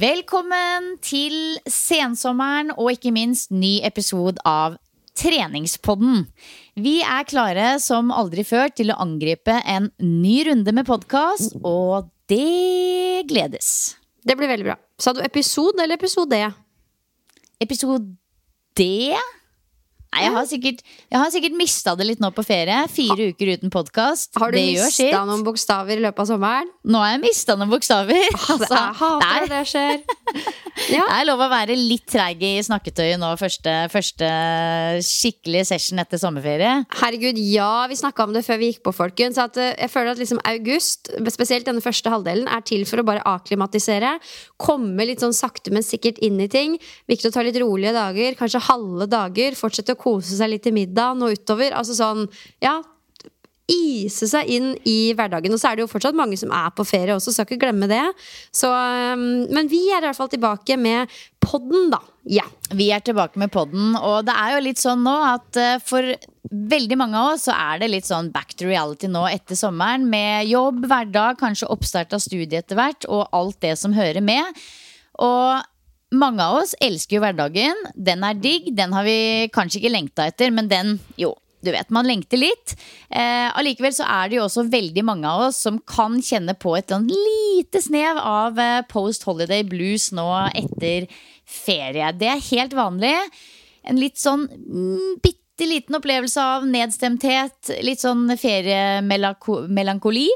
Velkommen til sensommeren og ikke minst ny episode av Treningspodden. Vi er klare som aldri før til å angripe en ny runde med podkast, og det gledes. Det blir veldig bra. Sa du episode eller episode? Episode Nei, jeg har sikkert, jeg har sikkert mista det litt nå på ferie. Fire uker uten podkast. Har du mista noen bokstaver i løpet av sommeren? Nå har jeg mista noen bokstaver. Altså, Altså, jeg hater det, er, det skjer. Ja. det er lov å være litt treig i snakketøyet nå første, første skikkelige session etter sommerferie. Herregud, ja, vi snakka om det før vi gikk på, folkens. At eh, jeg føler at liksom august, spesielt denne første halvdelen, er til for å bare aklimatisere. Komme litt sånn sakte, men sikkert inn i ting. Viktig å ta litt rolige dager, kanskje halve dager. Fortsette å kose seg litt til middagen og utover. Altså sånn, ja. Ise seg inn i hverdagen. Og så er det jo fortsatt mange som er på ferie også, skal ikke glemme det. Så, um, men vi er i hvert fall tilbake med podden, da. Ja. Vi er tilbake med podden, og det er jo litt sånn nå at eh, for veldig mange av oss så er det litt sånn back to reality nå etter sommeren. Med jobb, hverdag, kanskje oppstart av studiet etter hvert, og alt det som hører med. Og mange av oss elsker jo hverdagen. Den er digg. Den har vi kanskje ikke lengta etter, men den, jo. Du vet, man lengter litt. Eh, allikevel så er det jo også veldig mange av oss som kan kjenne på et lite snev av eh, post holiday blues nå etter ferie. Det er helt vanlig. En litt sånn mm, bitte liten opplevelse av nedstemthet. Litt sånn feriemelankoli.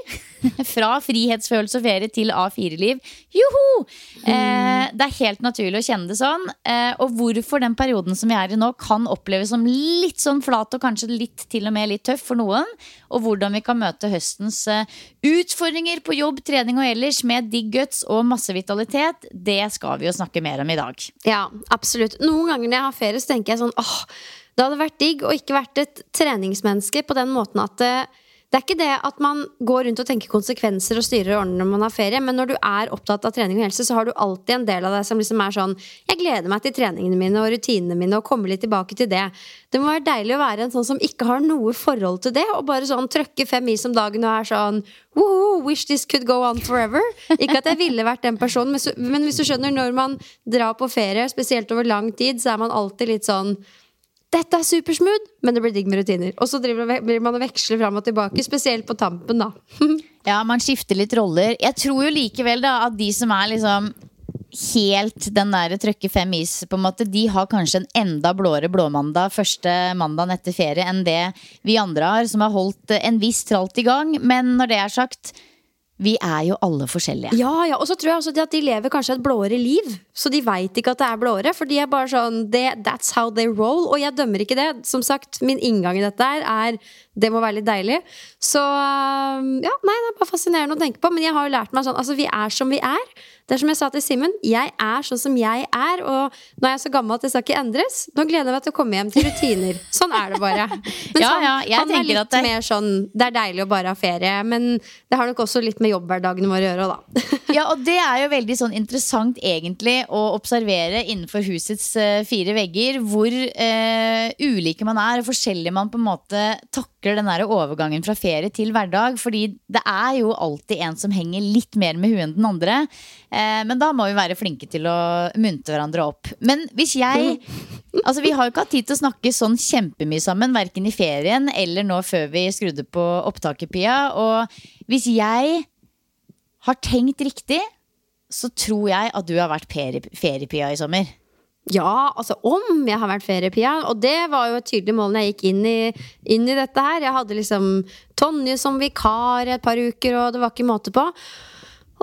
Fra frihetsfølelse og ferie til A4-liv. Joho! Eh, det er helt naturlig å kjenne det sånn. Eh, og hvorfor den perioden som vi er i nå, kan oppleves som litt sånn flat og kanskje litt til og med litt tøff for noen. Og hvordan vi kan møte høstens eh, utfordringer på jobb, trening og ellers med digg guts og masse vitalitet, det skal vi jo snakke mer om i dag. Ja, absolutt. Noen ganger når jeg har ferie, så tenker jeg sånn åh, det hadde vært digg å ikke vært et treningsmenneske på den måten at det, det er ikke det at man går rundt og tenker konsekvenser og styrer og ordner når man har ferie, men når du er opptatt av trening og helse, så har du alltid en del av deg som liksom er sånn Jeg gleder meg til treningene mine og rutinene mine og kommer litt tilbake til det. Det må være deilig å være en sånn som ikke har noe forhold til det, og bare sånn trøkke fem is om dagen og er sånn Woohoo, wish this could go on forever. Ikke at jeg ville vært den personen, men hvis du skjønner, når man drar på ferie, spesielt over lang tid, så er man alltid litt sånn dette er supersmooth, men det blir digg med rutiner. Og så driver, man å veksle fram og tilbake, spesielt på tampen, da. Ja, man skifter litt roller. Jeg tror jo likevel da at de som er liksom helt den der trøkke fem is, på en måte, de har kanskje en enda blåere blåmandag første mandagen etter ferie enn det vi andre har, som har holdt en viss tralt i gang. Men når det er sagt, vi er jo alle forskjellige. Ja, ja, Og så tror jeg også at de lever kanskje et blåere liv. Så de veit ikke at det er blåere. For de er bare sånn That's how they roll. Og jeg dømmer ikke det. Som sagt, min inngang i dette er det må være litt deilig. Så ja, nei, det er bare fascinerende å tenke på. Men jeg har jo lært meg sånn Altså, vi er som vi er. Det er som jeg sa til Simen, jeg er sånn som jeg er, og nå er jeg så gammel at det skal ikke endres. Nå gleder jeg meg til å komme hjem til rutiner. Sånn er det bare. Men Ja, ja, jeg han er litt at det- mer sånn Det er deilig å bare ha ferie, men det har nok også litt med jobbhverdagen vår å gjøre, da. Ja, og det er jo veldig sånn interessant egentlig å observere innenfor husets eh, fire vegger hvor eh, ulike man er, og forskjellig man på en måte takler den der overgangen fra ferie til hverdag. Fordi det er jo alltid en som henger litt mer med huet enn den andre. Eh, men da må vi være flinke til å munte hverandre opp. Men hvis jeg Altså, Vi har jo ikke hatt tid til å snakke sånn kjempemye sammen, verken i ferien eller nå før vi skrudde på opptaket, Pia. Og hvis jeg har tenkt riktig, så tror jeg at du har vært ferie, feriepia i sommer. Ja, altså om jeg har vært feriepia. Og det var jo et tydelig mål når jeg gikk inn i, inn i dette her. Jeg hadde liksom Tonje som vikar et par uker, og det var ikke måte på.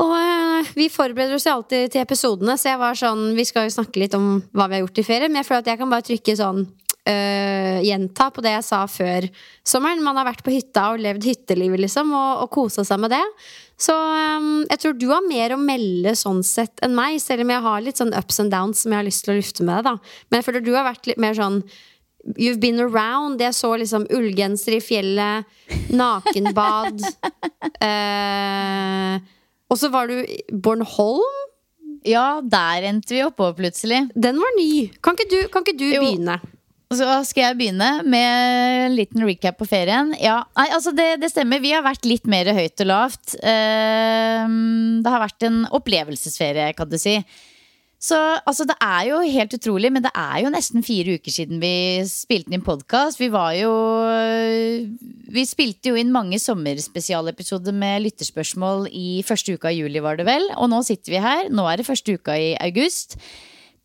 Og øh, vi forbereder oss alltid til episodene, så jeg var sånn Vi skal jo snakke litt om hva vi har gjort i ferie, men jeg føler at jeg kan bare trykke sånn øh, Gjenta på det jeg sa før sommeren. Man har vært på hytta og levd hyttelivet, liksom, og, og kosa seg med det. Så øhm, jeg tror du har mer å melde sånn sett enn meg, selv om jeg har litt sånn ups and downs som jeg har lyst til å lufte med deg, da. Men jeg føler du har vært litt mer sånn You've been around. Jeg så liksom ullgenser i fjellet, nakenbad. eh, og så var du Bornholm. Ja, der endte vi oppover plutselig. Den var ny. Kan ikke du, kan ikke du begynne? Så skal jeg begynne med en liten recap på ferien. Ja, nei, altså det, det stemmer. Vi har vært litt mer høyt og lavt. Ehm, Det har vært en opplevelsesferie, kan du si. Så altså, det er jo helt utrolig, men det er jo nesten fire uker siden vi spilte inn podkast. Vi var jo Vi spilte jo inn mange sommerspesialepisoder med lytterspørsmål i første uka i juli, var det vel. Og nå sitter vi her. Nå er det første uka i august.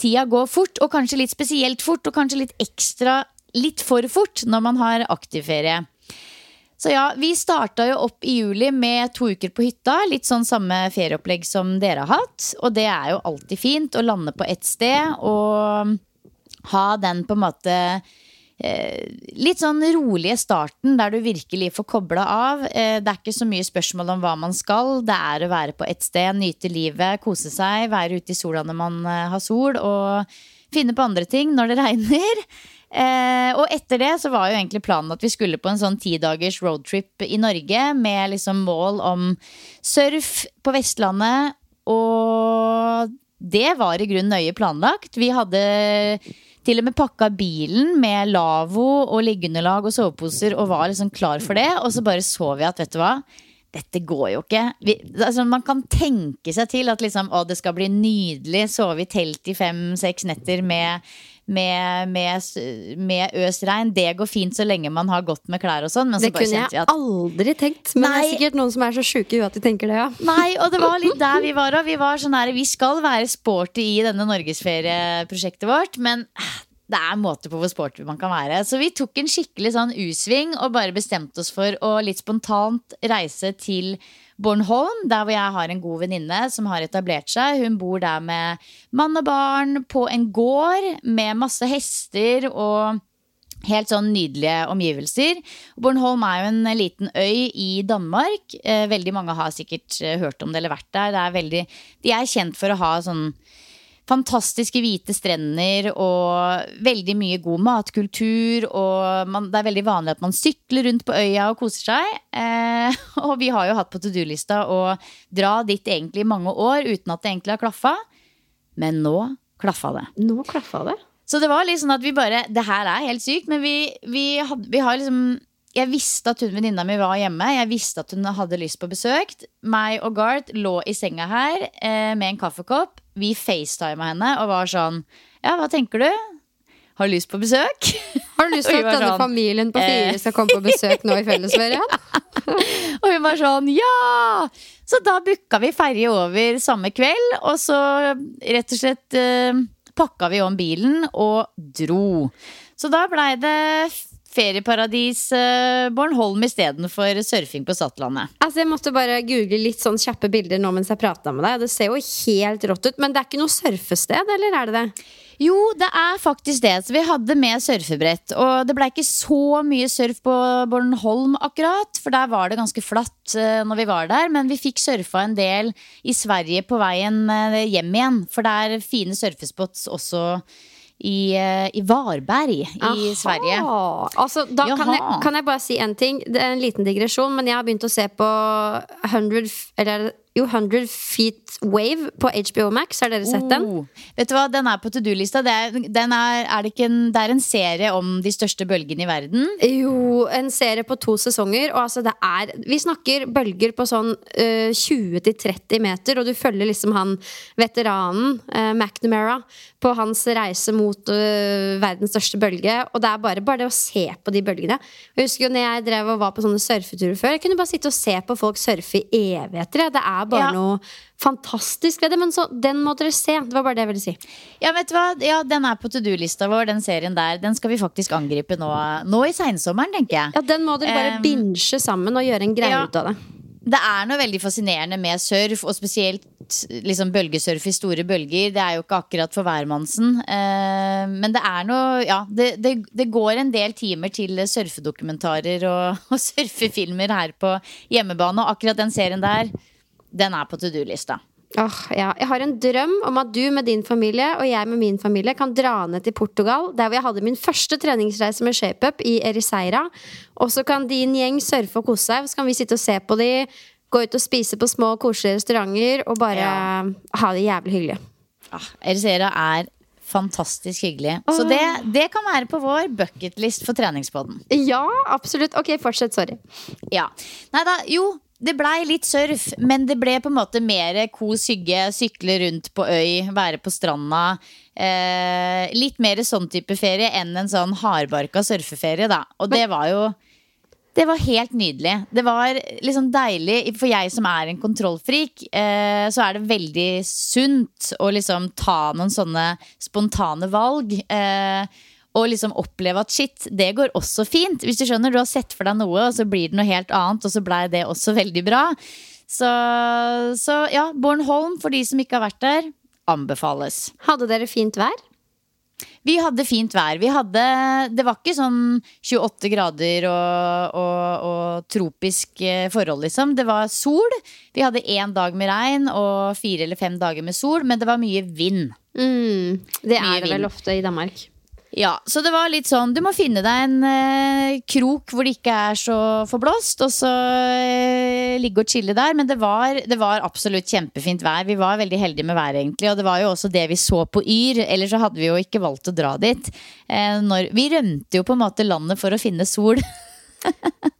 Tida går fort, og kanskje litt spesielt fort, og kanskje litt ekstra litt for fort når man har aktivferie. Så ja, vi starta jo opp i juli med to uker på hytta. Litt sånn samme ferieopplegg som dere har hatt. Og det er jo alltid fint å lande på ett sted og ha den på en måte litt sånn rolige starten der du virkelig får kobla av. Eh, det er ikke så mye spørsmål om hva man skal. Det er å være på ett sted, nyte livet, kose seg, være ute i sola når man eh, har sol, og finne på andre ting når det regner. Eh, og etter det så var jo egentlig planen at vi skulle på en sånn ti dagers roadtrip i Norge med liksom mål om surf på Vestlandet. Og det var i grunnen nøye planlagt. Vi hadde til og med pakka bilen med lavvo og liggeunderlag og soveposer og var liksom klar for det. Og så bare så vi at, vet du hva, dette går jo ikke. Vi, altså, man kan tenke seg til at liksom, å, det skal bli nydelig. Sove i telt i fem-seks netter med, med, med, med øsregn. Det går fint så lenge man har gått med klær og sånn. Men Det kunne jeg at aldri tenkt. Men det er sikkert noen som er så sjuke i huet at de tenker det, ja. Nei, og det var litt der vi var òg. Vi var sånn her, vi skal være sporty i denne norgesferieprosjektet vårt, men eh, det er måter på hvor sporty man kan være. Så vi tok en skikkelig sånn U-sving og bare bestemte oss for å litt spontant reise til Bornholm, der hvor jeg har en god venninne som har etablert seg. Hun bor der med mann og barn på en gård med masse hester og Helt sånn nydelige omgivelser. Bornholm er jo en liten øy i Danmark. Eh, veldig mange har sikkert eh, hørt om det eller vært der. Det er veldig, de er kjent for å ha sånn fantastiske hvite strender og veldig mye god matkultur. Og man, det er veldig vanlig at man sykler rundt på øya og koser seg. Eh, og vi har jo hatt på to do-lista å dra dit egentlig i mange år uten at det egentlig har klaffa. Men nå klaffa det. Nå klaffa det. Så det var litt sånn at vi bare Det her er helt sykt, men vi, vi, had, vi har liksom jeg visste at hun venninna mi var hjemme. Jeg visste at hun hadde lyst på besøk. Meg og Garth lå i senga her eh, med en kaffekopp. Vi facetima henne og var sånn Ja, hva tenker du? Har du lyst på besøk? Har du lyst til at denne sånn, familien på fire eh. skal komme på besøk nå i fellesferien? Og hun var sånn ja! Så da booka vi ferje over samme kveld, og så rett og slett eh, pakka vi om bilen og dro. Så da blei det ferieparadis uh, Bornholm istedenfor surfing på Stadlandet. Altså, jeg måtte bare google litt sånn kjappe bilder nå mens jeg prata med deg. Det ser jo helt rått ut. Men det er ikke noe surfested, eller er det det? Jo, det er faktisk det. Så vi hadde med surfebrett. Og det ble ikke så mye surf på Bornholm akkurat, for der var det ganske flatt uh, når vi var der. Men vi fikk surfa en del i Sverige på veien uh, hjem igjen, for det er fine surfespots også i, eh, i Varberg i Aha. Sverige. Altså, da kan jeg, kan jeg, bare si en ting. Det er en liten digresjon, men jeg har begynt å se på 100 Eller jo, 100 Feet Wave på HBO Max. Har dere sett den? Oh. Vet du hva, Den er på to do-lista. Det, er, er, det, det er en serie om de største bølgene i verden? Jo, en serie på to sesonger. Og altså, det er Vi snakker bølger på sånn uh, eh, 20-30 meter, og du følger liksom han veteranen, uh, McNamara, på hans reise mot uh, verdens største bølge. Og det er bare, bare det å se på de bølgene. Jeg husker jo når jeg drev og var på sånne surfeturer før. Jeg kunne bare sitte og se på folk surfe i evigheter. Det er bare ja. noe fantastisk ved det. Men så, den må dere se. Det var bare det jeg ville si. Ja, vet du hva? Ja, den er på to do-lista vår, den serien der. Den skal vi faktisk angripe nå, nå i seinsommeren, tenker jeg. Ja, den må dere bare um, binge sammen og gjøre en greie ja. ut av det. Det er noe veldig fascinerende med surf, og spesielt liksom bølgesurf i store bølger. Det er jo ikke akkurat for hvermannsen. Eh, men det er noe Ja, det, det, det, går en del timer til surfedokumentarer og, og surfefilmer her på hjemmebane, og akkurat den serien der den er på to do-lista. Oh, ja. Jeg har en drøm om at du med din familie og jeg med min familie kan dra ned til Portugal, der hvor jeg hadde min første treningsreise med ShapeUp i Ericeira. Og så kan din gjeng surfe og kose seg. Så kan vi sitte og se på de, gå ut og spise på små, koselige restauranter og bare ja. ha det jævlig hyggelig. Ah, Ericeira er fantastisk hyggelig. Så det, det, kan være på vår bucketlist for treningspodden. Ja, absolutt. Ok, fortsett. Sorry. Ja. Nei da, jo, det blei litt surf, men det ble på en måte mer kos hygge. Sykle rundt på øy, være på stranda. Eh, litt mer sånn type ferie enn en sånn hardbarka surfeferie, da. Og det var jo det var helt nydelig. Det var liksom deilig. For jeg som er en kontrollfrik, eh, så er det veldig sunt å liksom ta noen sånne spontane valg. Eh, og liksom oppleve at shit, det går også fint. Hvis du skjønner, du har sett for deg noe, og så blir det noe helt annet, og så blei det også veldig bra. Så, så ja, Bornholm, for de som ikke har vært der, anbefales. Hadde dere fint vær? Vi hadde fint vær. Vi hadde, det var ikke sånn 28 grader og, og, og tropisk eh, forhold, liksom. Det var sol. Vi hadde én dag med regn og fire eller fem dager med sol, men det var mye vind. Mm, det er det vel ofte i Danmark. Ja, så det var litt sånn Du må finne deg en eh, krok hvor det ikke er så forblåst, og så eh, ligge og chille der. Men det var, det var, absolutt kjempefint vær. Vi var veldig heldige med været, egentlig. Og det var jo også det vi så på Yr. Ellers så hadde vi jo ikke valgt å dra dit. Eh, når, vi rømte jo på en måte landet for å finne sol.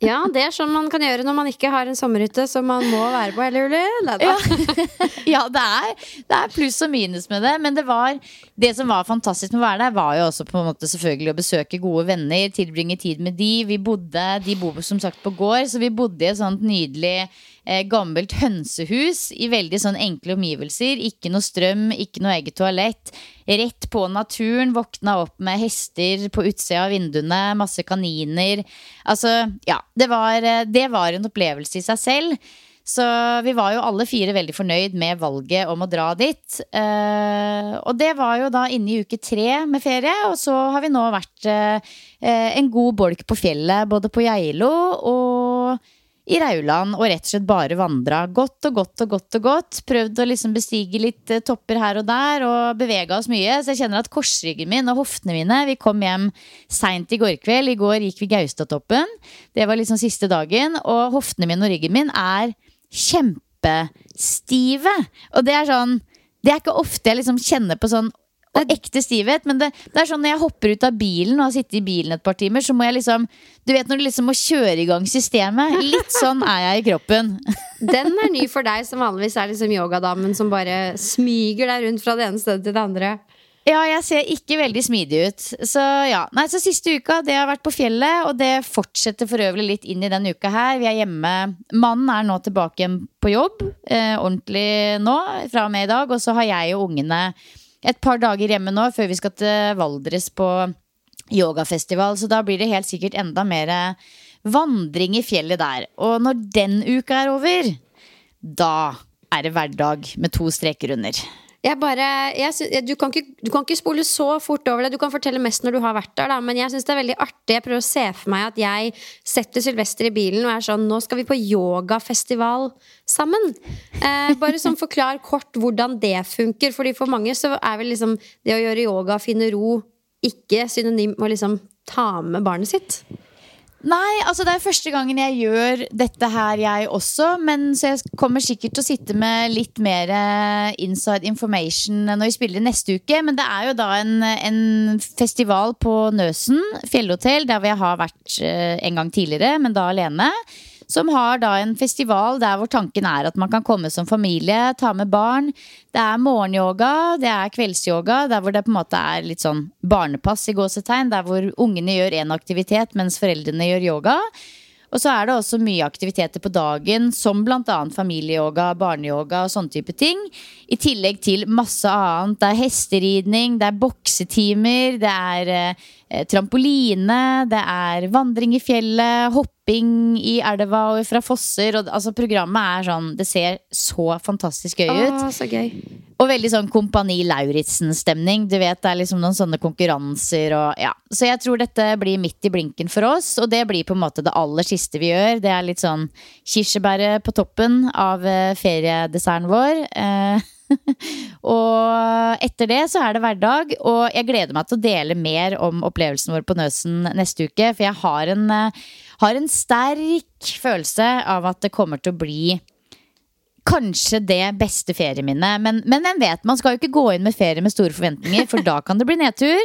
ja, det er sånn man kan gjøre når man ikke har en sommerhytte som man må være på, hele julen. Ja, ja det, er, det er pluss og minus med det. Men det, var, det som var fantastisk med å være der, var jo også på en måte selvfølgelig å besøke gode venner, tilbringe tid med de. Vi bodde, De bor som sagt på gård, så vi bodde i et sånt nydelig eh, gammelt hønsehus i veldig sånn enkle omgivelser. Ikke noe strøm, ikke noe eget toalett. Rett på naturen. Våkna opp med hester på utsida av vinduene, masse kaniner. Altså, ja. Det var, eh, det var en opplevelse i seg selv. Så vi var jo alle fire veldig fornøyd med valget om å dra dit. Eh, og det var jo da inne i uke tre med ferie, og så har vi nå vært eh, en god bolk på fjellet, både på Geilo og i Rauland og rett og slett bare vandra godt og godt og godt og godt. Prøvd å liksom bestige litt eh, topper her og der og bevega oss mye. Så jeg kjenner at korsryggen min og hoftene mine Vi kom hjem seint i går kveld. I går gikk vi Gaustatoppen. Det var liksom siste dagen. Og hoftene mine og ryggen min er kjempestive. Og det er sånn Det er ikke ofte jeg liksom kjenner på sånn og ekte stivhet. Men det, det, er sånn når jeg hopper ut av bilen og har sittet i bilen et par timer, så må jeg liksom Du vet når du liksom må kjøre i gang systemet. Litt sånn er jeg i kroppen. Den er ny for deg, som vanligvis er liksom yogadamen som bare smyger deg rundt fra det ene stedet til det andre. Ja, jeg ser ikke veldig smidig ut. Så ja, Nei, så siste uka det har vært på fjellet, og det fortsetter for øvrig litt inn i denne uka her. Vi er hjemme. Mannen er nå tilbake på jobb, eh, ordentlig nå, fra og med i dag. Og så har jeg og ungene et par dager hjemme nå før vi skal til Valdres på yogafestival, så da blir det helt sikkert enda mer eh, vandring i fjellet der. Og når den uka er over, da er det hverdag med to streker under. Jeg bare, jeg du, kan ikke, du kan ikke spole så fort over det. Du kan fortelle mest når du har vært der, da. Men jeg syns det er veldig artig. Jeg prøver å se for meg at jeg setter Sylvester i bilen og er sånn Nå skal vi på yogafestival sammen. Eh, bare sånn forklar kort hvordan det funker. Fordi for mange så er vel liksom det å gjøre yoga, finne ro, ikke synonym med å liksom ta med barnet sitt. Nei, altså det er første gangen jeg gjør dette her, jeg også. Men så jeg kommer sikkert til å sitte med litt mer eh, inside information når vi spiller neste uke. Men det er jo da en, en festival på Nøsen fjellhotell, der hvor jeg har vært eh, en gang tidligere, men da alene. Som har da en festival der hvor tanken er at man kan komme som familie, ta med barn. Det er morgenyoga, det er kveldsyoga, der hvor det på en måte er litt sånn barnepass i gåsetegn. Der hvor ungene gjør én aktivitet mens foreldrene gjør yoga. Og så er det også mye aktiviteter på dagen, som bl.a. familieyoga, barneyoga og sånne type ting. I tillegg til masse annet. Det er hesteridning, det er boksetimer, det er eh, trampoline, det er vandring i fjellet, hopping i elva og fra fosser. Og, altså, programmet er sånn Det ser så fantastisk gøy ut. Å, så gøy. Og veldig sånn Kompani Lauritzen-stemning. Du vet, Det er liksom noen sånne konkurranser og ja. Så jeg tror dette blir midt i blinken for oss, og det blir på en måte det aller siste vi gjør. Det er litt sånn kirsebæret på toppen av eh, feriedesserten vår. Eh, og etter det så er det hverdag, og jeg gleder meg til å dele mer om opplevelsen vår på Nøsen neste uke, for jeg har en, eh, har en sterk følelse av at det kommer til å bli kanskje det beste ferieminnet. Men, men vet, man skal jo ikke gå inn med ferie med store forventninger, for da kan det bli nedtur.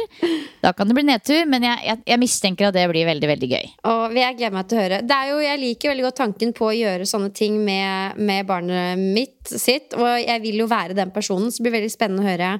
Da kan det bli nedtur, Men jeg, jeg, jeg mistenker at det blir veldig veldig gøy. Og jeg gleder meg til å høre. Det er jo, jeg liker veldig godt tanken på å gjøre sånne ting med, med barnet mitt sitt. Og jeg vil jo være den personen, så det blir veldig spennende å høre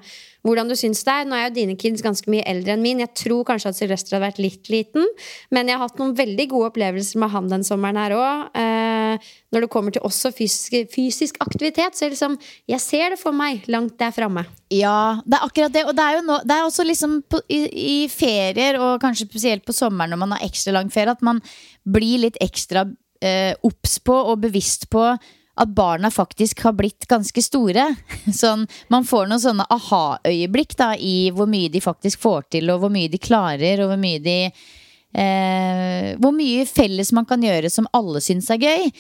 hvordan du syns det er. Nå er jo dine kids ganske mye eldre enn min. Jeg tror kanskje at Sylvester hadde vært litt liten. Men jeg har hatt noen veldig gode opplevelser med han den sommeren her òg. Eh, når det kommer til også fysisk, fysisk aktivitet, så liksom Jeg ser det for meg langt der framme. Ja, det er akkurat det. Og det er jo nå, det er også liksom på, i, i ferier, og kanskje spesielt på sommeren når man har ekstra lang ferie, at man blir litt ekstra eh, på og bevisst på at barna faktisk har blitt ganske store. Sånn, man får noen sånne aha-øyeblikk da i hvor mye de faktisk får til, og hvor mye de klarer, og hvor mye de eh, Hvor mye felles man kan gjøre som alle syns er gøy.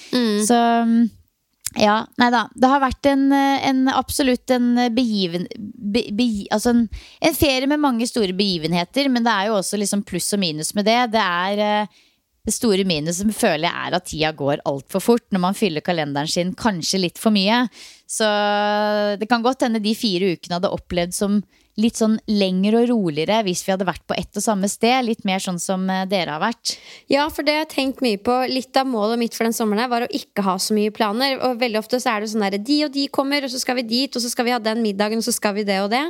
Så ja, nei da. Det har vært en, en absolutt en begiven... Be, be, altså en, en ferie med mange store begivenheter, men det er jo også liksom pluss og minus med det. Det er eh, det store minuset føler jeg er at tida går altfor fort når man fyller kalenderen sin kanskje litt for mye. Så det kan godt hende de fire ukene hadde opplevd som litt sånn lengre og roligere hvis vi hadde vært på ett og samme sted. Litt mer sånn som eh, dere har vært. Ja, for det har jeg tenkt mye på. Litt av målet mitt for den sommeren her var å ikke ha så mye planer. Og veldig ofte så er det sånn derre de og de kommer, og så skal vi dit, og så skal vi ha den middagen, og så skal vi det og det.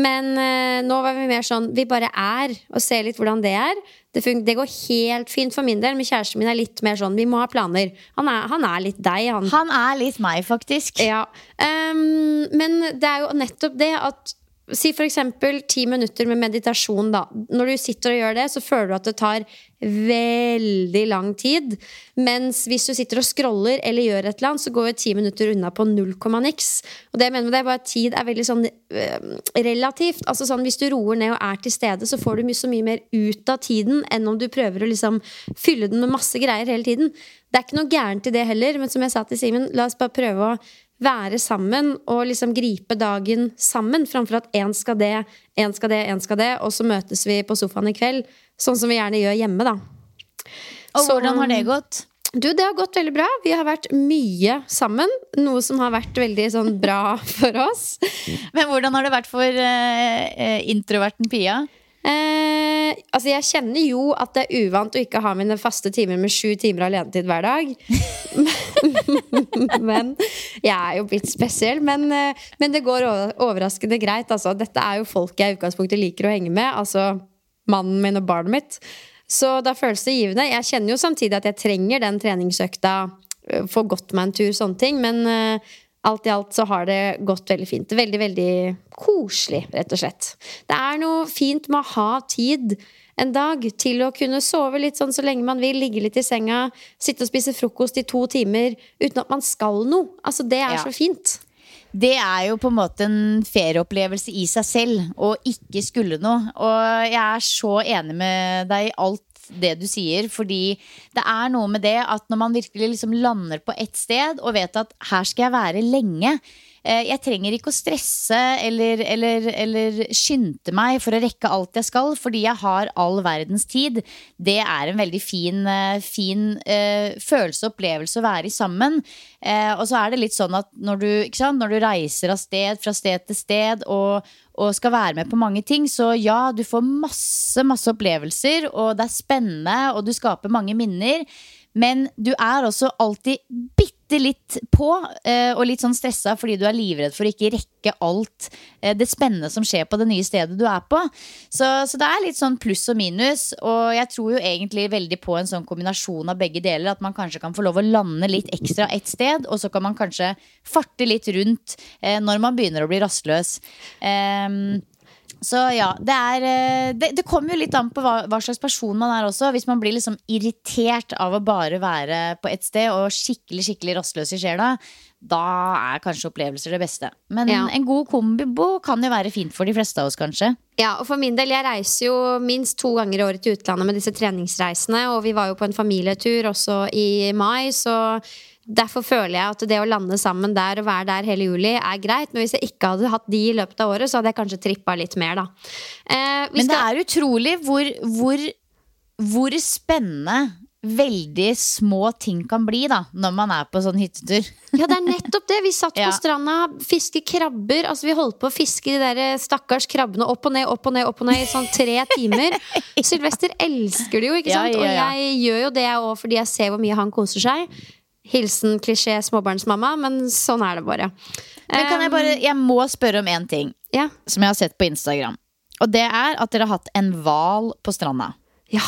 Men eh, nå var vi mer sånn Vi bare er, og ser litt hvordan det er. Det, det går helt fint for min del, men kjæresten min er litt mer sånn Vi må ha planer. Han er, han er litt deg, han. Han er litt meg, faktisk. Ja. Um, men det er jo nettopp det at Si eksempel ti minutter med meditasjon, da. Når du sitter og gjør det, så føler du at det tar veldig lang tid. Mens hvis du sitter og scroller eller gjør et eller annet, så går jo ti minutter unna på null komma niks. Og det jeg mener med det bare at tid er veldig sånn øh, relativt. Altså sånn Hvis du roer ned og er til stede, så får du mye, så mye mer ut av tiden enn om du prøver å liksom fylle den med masse greier hele tiden. Det er ikke noe gærent i det heller, men som jeg sa til Simen, la oss bare prøve å være sammen og liksom gripe dagen sammen, framfor at én skal det, én skal det, én skal det, og så møtes vi på sofaen i kveld. Sånn som vi gjerne gjør hjemme, da. Og Så- hvordan har det gått? Du, det har gått veldig bra. Vi har vært mye sammen. Noe som har vært veldig sånn bra for oss. Men hvordan har det vært for eh, introverten Pia? Eh, altså Jeg kjenner jo at det er uvant å ikke ha mine faste timer med sju timer alenetid hver dag. men Jeg er jo blitt spesiell, men, eh, men det går overraskende greit. Altså. Dette er jo folk jeg i utgangspunktet liker å henge med. Altså mannen min og barnet mitt. Så da føles det givende. Jeg kjenner jo samtidig at jeg trenger den treningsøkta. øh, Få gått meg en tur, sånne ting. Men eh, alt i alt så har det gått veldig fint. Veldig, veldig koselig, rett og slett. Det er noe fint med å ha tid en dag til å kunne sove litt sånn så lenge man vil, ligge litt i senga, sitte og spise frokost i to timer uten at man skal noe. Altså, det er Ja. så fint. Det er jo på en måte en ferieopplevelse i seg selv, å ikke skulle noe. Og jeg er så enig med deg i alt det du sier, fordi det er noe med det at når man virkelig liksom lander på ett sted og vet at her skal jeg være lenge eh, jeg trenger ikke å stresse eller, eller, eller skynde meg for å rekke alt jeg skal, fordi jeg har all verdens tid. Det er en veldig fin, eh, fin uh, følelse og opplevelse å være i sammen. Uh, og så er det litt sånn at når du, sant, når du reiser av sted fra sted til sted og, og skal være med på mange ting, så ja, du får masse, masse opplevelser, og det er spennende, og du skaper mange minner. Men du er også alltid bitte litt på, eh, og litt sånn stressa fordi du er livredd for å ikke rekke alt eh, det spennende som skjer på det nye stedet du er på. Så, så det er litt sånn pluss og minus, og jeg tror jo egentlig veldig på en sånn kombinasjon av begge deler. At man kanskje kan få lov å lande litt ekstra ett sted, og så kan man kanskje farte litt rundt eh, når man begynner å bli rastløs. Ehm, så ja, det er eh, Det, det kommer jo litt an på hva, hva slags person man er også. Hvis man blir liksom irritert av å bare være på ett sted og skikkelig skikkelig rastløs i sjela, da er kanskje opplevelser det beste. Men Ja. en god kombibo kan jo være fint for de fleste av oss, kanskje. Ja, og for min del, Jeg reiser jo minst to ganger i året til utlandet med disse treningsreisene. Og vi var jo på en familietur også i mai, så derfor føler jeg at det å lande sammen der og være der hele juli er greit. Men hvis jeg ikke hadde hatt de i løpet av året, så hadde jeg kanskje trippa litt mer, da. Eh, Men det skal- er utrolig hvor, hvor, hvor spennende veldig små ting kan bli da når man er på sånn hyttetur. Ja, det er nettopp det. Vi satt Ja. på stranda, fiske krabber. Altså, vi holdt på å fiske de der stakkars krabbene opp og ned, opp og ned, opp og ned i sånn tre timer. Sylvester elsker det jo, ikke sant? ja, ja. Og jeg gjør jo det òg, fordi jeg ser hvor mye han koser seg. Hilsen klisjé småbarnsmamma, men sånn er det bare. Men kan jeg bare, jeg må spørre om én ting Ja. som jeg har sett på Instagram. Og det er at dere har hatt en hval på stranda. ja.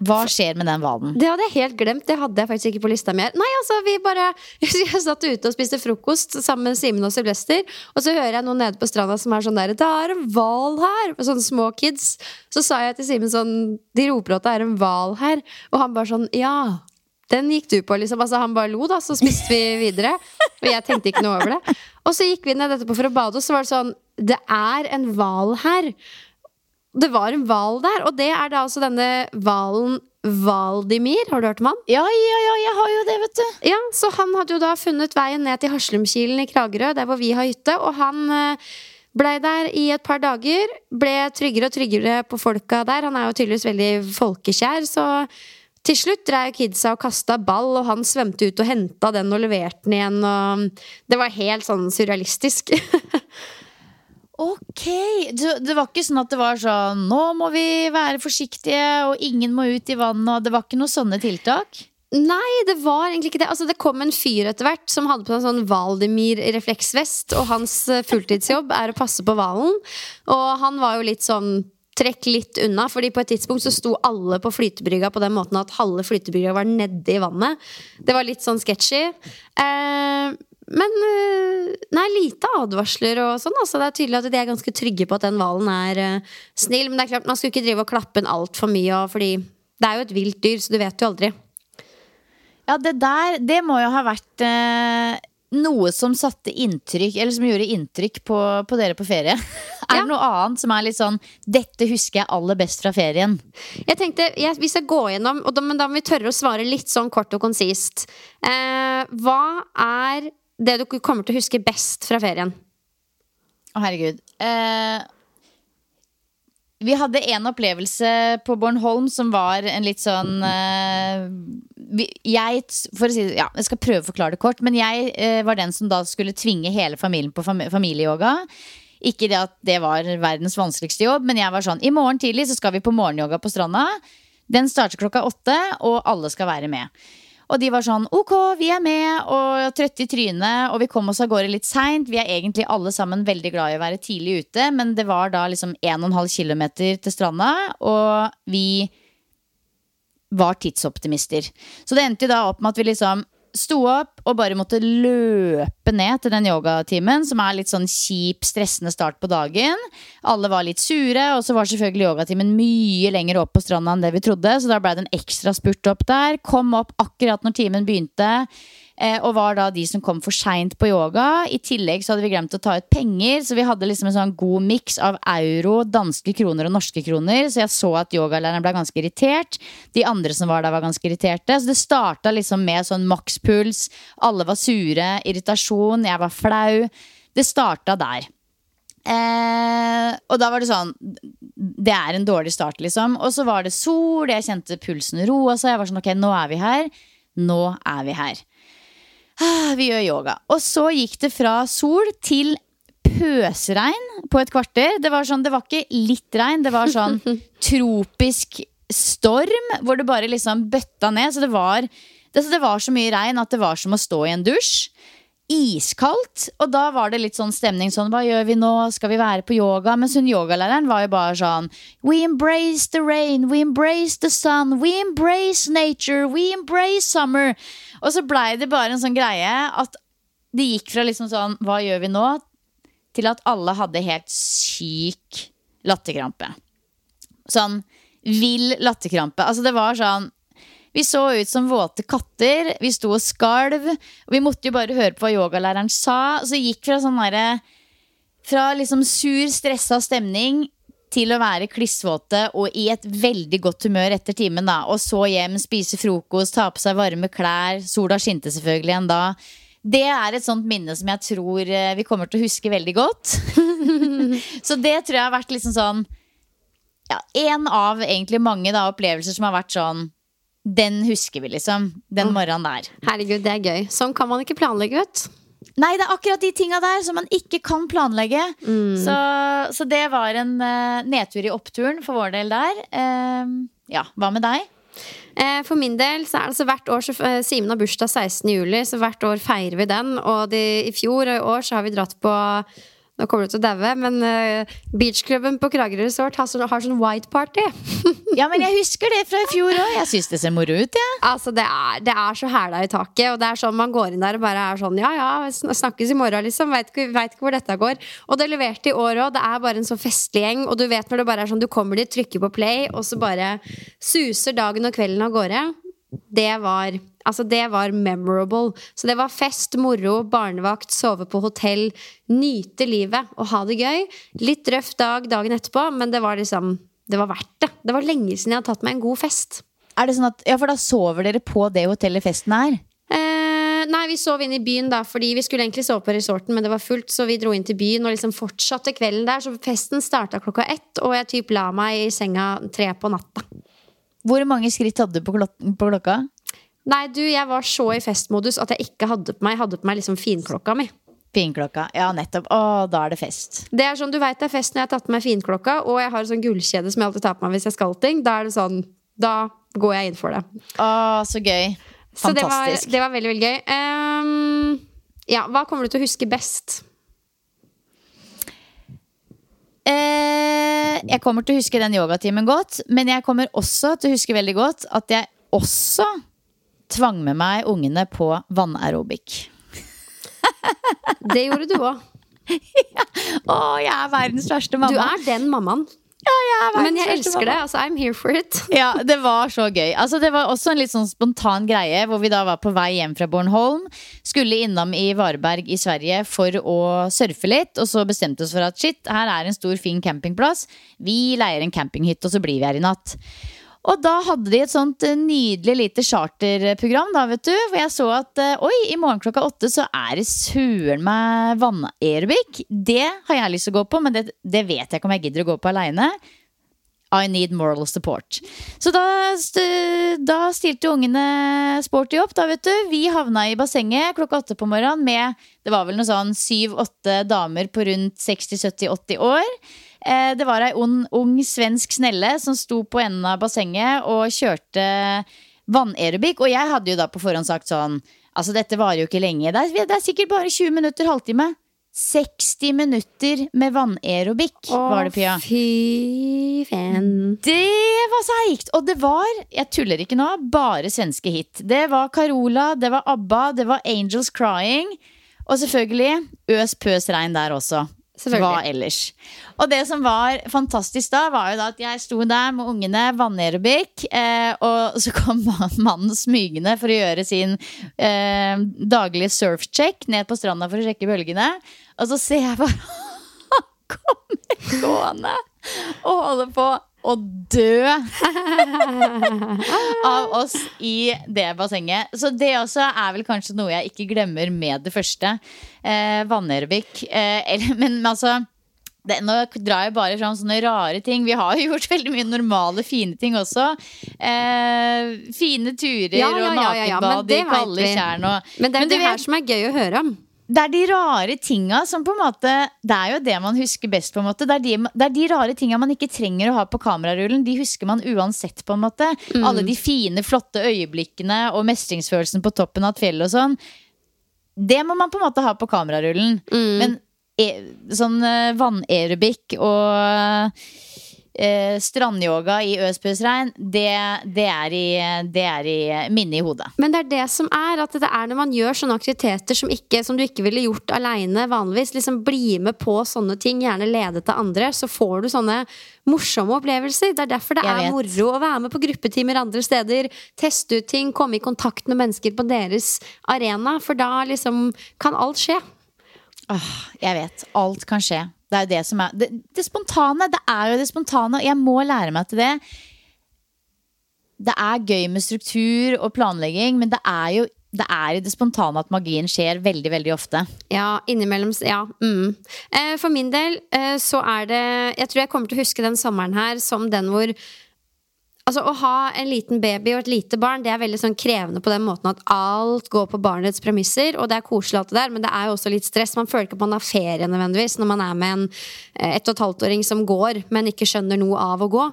Hva skjer med den hvalen? Det hadde jeg helt glemt. Det hadde jeg faktisk ikke på lista mi. Nei, altså, vi bare Jeg satt ute og spiste frokost sammen med Simen og Sylvester, og så hører jeg noen nede på stranda som er sånn der Det er en hval her! Sånne små kids. Så sa jeg til Simen sånn De roper at det er en hval her. Og han bare sånn Ja. Den gikk du på, liksom. Altså, han bare lo, da, så spiste vi videre. Og jeg tenkte ikke noe over det. Og så gikk vi ned etterpå for å bade, og så var det sånn Det er en hval her. Det var en hval der, og det er da altså denne hvalen Valdimir. Har du hørt om han? Ja, ja, ja, jeg har jo det, vet du. Ja, så han hadde jo da funnet veien ned til Haslumkilen i Kragerø, der hvor vi har hytte, og han eh, blei der i et par dager. Ble tryggere og tryggere på folka der. Han er jo tydeligvis veldig folkekjær, så til slutt dreiv kidsa og kasta ball, og han svømte ut og henta den og leverte den igjen, og det var helt sånn surrealistisk. Ok, Det var ikke sånn at det var sånn Nå må vi være forsiktige, og ingen må ut i vannet. Og det var ikke noen sånne tiltak? Nei, det var egentlig ikke det. Altså, det kom en fyr etter hvert som hadde på en sånn Valdimir-refleksvest, og hans fulltidsjobb er å passe på hvalen. Og han var jo litt sånn Trekk litt unna, fordi på et tidspunkt så sto alle på flytebrygga på den måten at halve flytebrygga var nede i vannet. Det var litt sånn sketchy. Eh, men eh, nei, lite advarsler og sånn. Altså, det er tydelig at de er ganske trygge på at den hvalen er eh, snill. Men det er klart, man skulle ikke drive og klappe den altfor mye, og fordi det er jo et vilt dyr, så du vet jo aldri. Ja, det der, det må jo ha vært eh, noe som satte inntrykk Eller som gjorde inntrykk på, på dere på ferie. er Ja. det noe annet som er litt sånn Dette husker jeg aller best fra ferien. Jeg tenkte, jeg, Vi skal gå gjennom, og da, men da må vi tørre å svare litt sånn kort og konsist. Eh, hva er det du kommer til å huske best fra ferien? Å, herregud. Eh, vi hadde en opplevelse på Bornholm som var en litt sånn uh, Jeg for å si ja, jeg skal prøve å forklare det kort, men jeg uh, var den som da skulle tvinge hele familien på fam familieyoga. Ikke det at det var verdens vanskeligste jobb, men jeg var sånn I morgen tidlig så skal vi på morgenyoga på stranda. Den starter klokka åtte, og alle skal være med. Og de var sånn ok, vi er med, og trøtte i trynet, og vi kom oss av gårde litt seint. Vi er egentlig alle sammen veldig glad i å være tidlig ute, men det var da liksom 1,5 km til stranda, og vi var tidsoptimister. Så det endte jo da opp med at vi liksom sto opp, og bare måtte løpe ned til den yogatimen, som er litt sånn kjip, stressende start på dagen. Alle var litt sure, og så var selvfølgelig yogatimen mye lenger opp på stranda enn det vi trodde, så da ble det en ekstra spurt opp der. Kom opp akkurat når timen begynte. Eh, og var da de som kom for seint på yoga. I tillegg så hadde vi glemt å ta ut penger, så vi hadde liksom en sånn god miks av euro, danske kroner og norske kroner. Så jeg så at yogalæreren ble ganske irritert. De andre som var der, var ganske irriterte. Så det starta liksom med sånn makspuls. Alle var sure. Irritasjon. Jeg var flau. Det starta der. Eh, og da var det sånn Det er en dårlig start, liksom. Og så var det sol, jeg kjente pulsen roa seg. Jeg var sånn ok, nå er vi her. Nå er vi her. Ah, Vi gjør yoga. Og så gikk det fra sol til pøsregn på et kvarter. Det var sånn, det var ikke litt regn, det var sånn tropisk storm hvor det bare liksom bøtta ned. Så det var, det, så det var så mye regn at det var som å stå i en dusj. Iskaldt. Og da var det litt sånn stemning sånn Hva gjør vi nå? Skal vi være på yoga? Mens hun yogalæreren var jo bare sånn We embrace the rain, we embrace the sun, we embrace nature, we embrace summer. Og så blei det bare en sånn greie at det gikk fra liksom sånn Hva gjør vi nå? Til at alle hadde helt syk latterkrampe. Sånn vill latterkrampe. Altså det var sånn vi så ut som våte katter. Vi sto og skalv. Og vi måtte jo bare høre på hva yogalæreren sa. Så gikk fra sånn derre Fra liksom sur, stressa stemning til å være klissvåte og i et veldig godt humør etter timen. da Og så hjem, spise frokost, ta på seg varme klær. Sola skinte selvfølgelig igjen da. Det er et sånt minne som jeg tror eh, vi kommer til å huske veldig godt. så det tror jeg har vært liksom sånn ja, En av egentlig mange da, opplevelser som har vært sånn Den husker vi, liksom. Den morgenen der. Herregud, det er gøy. Sånn kan man ikke planlegge, vet. Nei, det er akkurat de tinga der som man ikke kan planlegge. Så, så det var en uh, nedtur i oppturen for vår del der. Uh, ja, hva med deg? Eh, For min del så er det altså hvert år så, eh, Simen har bursdag 16. juli, så hvert år feirer vi den. Og de, i fjor og i år så har vi dratt på Nå kommer du til å daue, men uh, beachklubben på Kragerø Resort har sånn, har sånn white party. Ja, men jeg husker det fra i fjor òg. Jeg syns det ser moro ut, jeg. altså, det er, det er så hæla i taket, og det er sånn man går inn der og bare er sånn Ja ja, snakkes i morgen, liksom. Veit ikke, hvor dette går. Og det leverte i år òg. Det er bare en så festlig gjeng, og du vet når det bare er sånn du kommer dit, trykker på play, og så bare suser dagen og kvelden av gårde. Det var Altså, det var memorable. Så det var fest, moro, barnevakt, sove på hotell, nyte livet og ha det gøy. Litt røff dag dagen etterpå, men det var liksom Det var verdt det. Det var lenge siden jeg hadde tatt meg en god fest. Er det sånn at, ja, For da sover dere på det hotellet festen er? Eh, nei, vi sov inne i byen da, fordi vi skulle egentlig sove på resorten, men det var fullt, så vi dro inn til byen og liksom fortsatte kvelden der. Så festen starta klokka ett, og jeg typ la meg i senga tre på natta. Hvor mange skritt hadde du på, klok på klokka? Nei, du, jeg var så i festmodus at jeg ikke hadde på meg Jeg hadde på meg liksom finklokka mi. Finklokka. Ja, nettopp. Å, da er det fest. Det er sånn, Du veit det er fest når jeg har tatt på meg finklokka, og jeg har en sånn gullkjede som jeg alltid tar på meg hvis jeg skal ting. Da er det sånn, da går jeg inn for det. Å, så gøy. Så det var, Fantastisk. det var veldig, veldig gøy. Um, ja, Hva kommer du til å huske best? Eh, jeg kommer til å huske den yogatimen godt, men jeg kommer også til å huske veldig godt at jeg også tvang med meg ungene på vannaerobic. Det gjorde du òg. Å, jeg er verdens verste Du er den mammaen. Ja, jeg vet, Men jeg elsker det. Altså, I'm here for it. Ja, det var så gøy. Altså, det var også en litt sånn spontan greie hvor vi da var på vei hjem fra Bornholm. Skulle innom i Vareberg i Sverige for å surfe litt, og så bestemte oss for at shit, her er en stor, fin campingplass. Vi leier en campinghytte, og så blir vi her i natt. Og da hadde de et sånt eh, nydelig lite charterprogram, da, vet du. Hvor jeg så at eh, oi, i morgen klokka åtte så er det søren meg vannaerobic. Det har jeg lyst til å gå på, men det, det vet jeg ikke om jeg gidder å gå på aleine. I need moral support. Så da, da stilte ungene sporty opp, da, vet du. Vi havna i bassenget klokka åtte på morgenen med Det var vel noe sånn syv-åtte damer på rundt 60-70-80 år. Eh, det var ei ung, ung svensk snelle som sto på enden av bassenget og kjørte vannaerobic. Og jeg hadde jo da på forhånd sagt sånn Altså, dette varer jo ikke lenge. Det er, det er sikkert bare 20 minutter, halvtime. 60 minutter med vannaerobic var det, Pia. Fy fen. Det var seigt! Og det var, jeg tuller ikke nå, bare svenske hit. Det var Carola, det var ABBA, det var Angels Crying. Og selvfølgelig Øs pøs regn der også. Hva ellers? Og det som var fantastisk da, var jo da at jeg sto der med ungene, vannaerobikk, eh, og så kom mannen smygende for å gjøre sin eh, daglige surfcheck ned på stranda for å sjekke bølgene. Og så ser jeg bare han kommer gående og holder på å dø av oss i det bassenget. Så det også er vel kanskje noe jeg ikke glemmer med det første. Eh, Vannaerobikk. Eh, men, men altså det, nå drar jeg bare fram sånne rare ting. Vi har jo gjort veldig mye normale, fine ting også. Eh, fine turer Ja, ja, og ja, ja, ja, men nakenbad i det kalde tjern. Og, Men det er Men du det her som er gøy å høre om. Det er de rare tinga som på en måte Det er jo det man husker best. på en måte Det er de, det er de rare tinga man ikke trenger å ha på kamerarullen. De husker man uansett. på en måte Alle de fine, flotte øyeblikkene og mestringsfølelsen på toppen av et fjell og sånn. Det må man på en måte ha på kamerarullen. Men e sånn eh, vannaerobikk og eh, strandyoga i øspøsregn, det, det er i, det er i minnet i hodet. Men det er det som er at det er når man gjør sånne aktiviteter som, ikke, som du ikke ville gjort aleine vanligvis. Liksom Bli med på sånne ting, gjerne ledet av andre, så får du sånne morsomme opplevelser. Det er derfor det er moro å være med på gruppetimer andre steder. Teste ut ting, komme i kontakt med mennesker på deres arena. For da liksom kan alt skje. Åh, jeg vet. Alt kan skje. Det er det som er det, det spontane. Det er jo det spontane. og Jeg må lære meg til det. Det er gøy med struktur og planlegging, men det er jo det er i det spontane at magien skjer veldig, veldig ofte. Ja, innimellom Ja. Mm. Eh, for min del eh, så er det Jeg tror jeg kommer til å huske den sommeren her som den hvor Altså Å ha en liten baby og et lite barn Det er veldig sånn krevende på den måten at alt går på barnets premisser. Og det er koselig, alt det der, men det er jo også litt stress. Man føler ikke at man har ferie nødvendigvis når man er med en eh, ett og et halvt-åring som går, men ikke skjønner noe av å gå.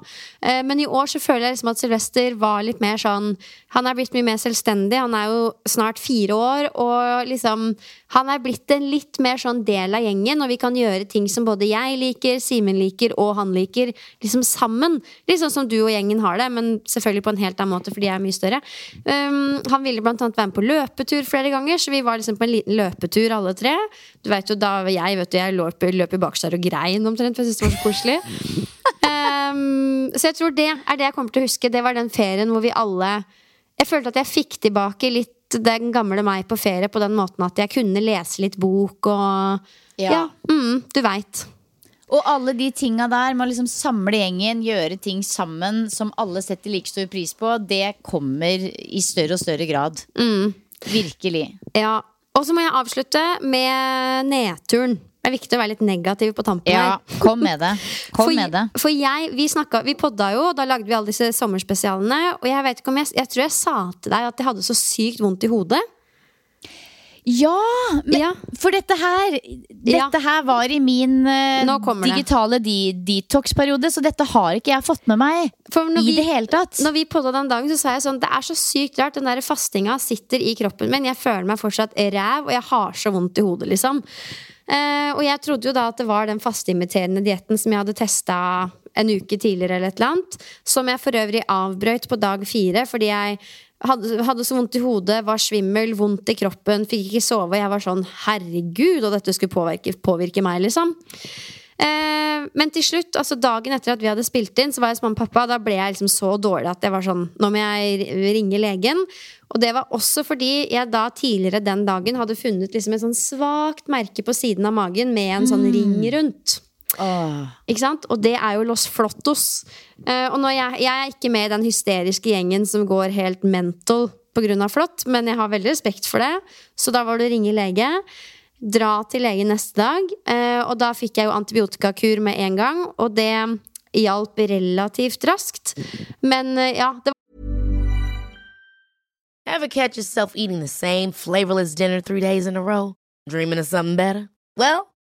Eh, Men i år så føler jeg liksom at Sylvester var litt mer sånn Han er blitt mye mer selvstendig. Han er jo snart fire år, og liksom Han er blitt en litt mer sånn del av gjengen, og vi kan gjøre ting som både jeg liker, Simen liker og han liker, liksom sammen. Sånn som du og gjengen har det, men selvfølgelig på en helt annen måte, fordi jeg er mye større. Um, han ville blant annet være med på løpetur flere ganger, så vi var liksom på en liten løpetur alle tre. Du vet jo, da jeg vet du, jeg løp, løp i bakskjær og grein omtrent, for jeg syntes det var så koselig. Um, så jeg tror det er det jeg kommer til å huske. Det var den ferien hvor vi alle Jeg følte at jeg fikk tilbake litt den gamle meg på ferie på den måten at jeg kunne lese litt bok og Ja. Ja, mm, du veit. Og alle de tinga der med å liksom samle gjengen, gjøre ting sammen som alle setter like stor pris på, det kommer i større og større grad. Virkelig. Ja. Og så må jeg avslutte med nedturen. Det er viktig å være litt negativ på tampen Ja, her. kom med det. Kom for, med det. for jeg, vi, snakket, vi podda jo, da lagde vi alle disse sommerspesialene. Og jeg vet ikke om jeg, jeg tror jeg sa til deg at jeg hadde så sykt vondt i hodet. Ja, men Ja. for dette her Ja. Dette her var i min det. digitale de detox-periode, så dette har ikke jeg fått med meg i vi- det hele tatt. Når vi podda den dagen, så sa jeg sånn Det er så sykt rart. Den der fastinga sitter i kroppen min. Jeg føler meg fortsatt ræv, og jeg har så vondt i hodet, liksom. Uh, og jeg trodde jo da at det var den fasteimiterende dietten som jeg hadde testa en uke tidligere, eller et eller annet. Som jeg for øvrig avbrøt på dag fire fordi jeg hadde, hadde så vondt i hodet, var svimmel, vondt i kroppen, fikk ikke sove. Jeg var sånn herregud, og dette skulle påvirke, påvirke meg, liksom. Eh, men til slutt, altså dagen etter at vi hadde spilt inn, så var jeg hos mamma og pappa. Da ble jeg liksom så dårlig at jeg var sånn Nå må jeg ringe legen. Og det var også fordi jeg da tidligere den dagen hadde funnet liksom et sånn svakt merke på siden av magen med en sånn ring rundt. Åh. Ikke sant? Og det er jo Los Flottos. Uh, og når jeg, jeg er ikke med i den hysteriske gjengen som går helt mental pga. flått, men jeg har veldig respekt for det. Så da var det å ringe lege. Dra til lege neste dag. Uh, og da fikk jeg jo antibiotikakur med en gang, og det hjalp relativt raskt. Men uh, ja, det Ever catch yourself eating the same flavorless dinner three days in a row? Dreaming of something better? Well,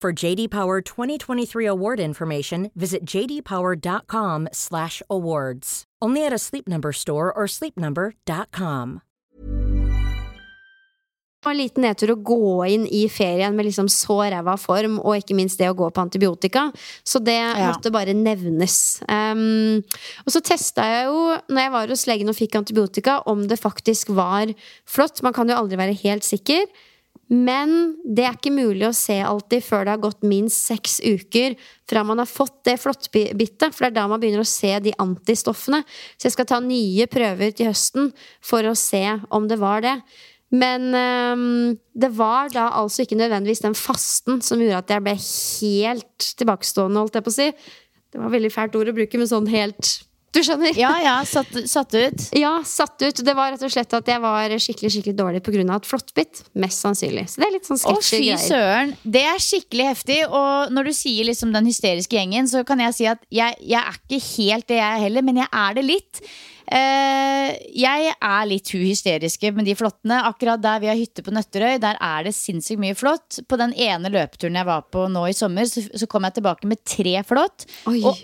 For JD Power 2023 award information, visit jdpower.com/awards. Only at a Sleep Number store or sleepnumber.com. var en liten nedtur å gå inn i ferien med liksom så ræva form, og ikke minst det å gå på antibiotika. Så det Ja. måtte bare nevnes. Um, og så testa jeg jo, når jeg var hos legen og fikk antibiotika, om det faktisk var flott. Man kan jo aldri være helt sikker. Men det er ikke mulig å se alltid før det har gått minst seks uker fra man har fått det flåttbittet. For det er da man begynner å se de antistoffene. Så jeg skal ta nye prøver til høsten for å se om det var det. Men øhm, det var da altså ikke nødvendigvis den fasten som gjorde at jeg ble helt tilbakestående, holdt jeg på å si. Det var veldig fælt ord å bruke, men sånn helt Du skjønner? Ja, ja, satt, satt ut. Ja, satt ut. Det var rett og slett at jeg var skikkelig skikkelig dårlig pga. et flåttbitt. Mest sannsynlig. Så det er litt sånn Å, fy søren. Det er skikkelig heftig. Og når du sier liksom den hysteriske gjengen, så kan jeg si at jeg, jeg er ikke helt det, jeg heller, men jeg er det litt. Uh, jeg er litt hu hysteriske med de flåttene. Akkurat der vi har hytte på Nøtterøy, der er det sinnssykt mye flått. På den ene løpeturen jeg var på nå i sommer, så, så kom jeg tilbake med tre flått. Og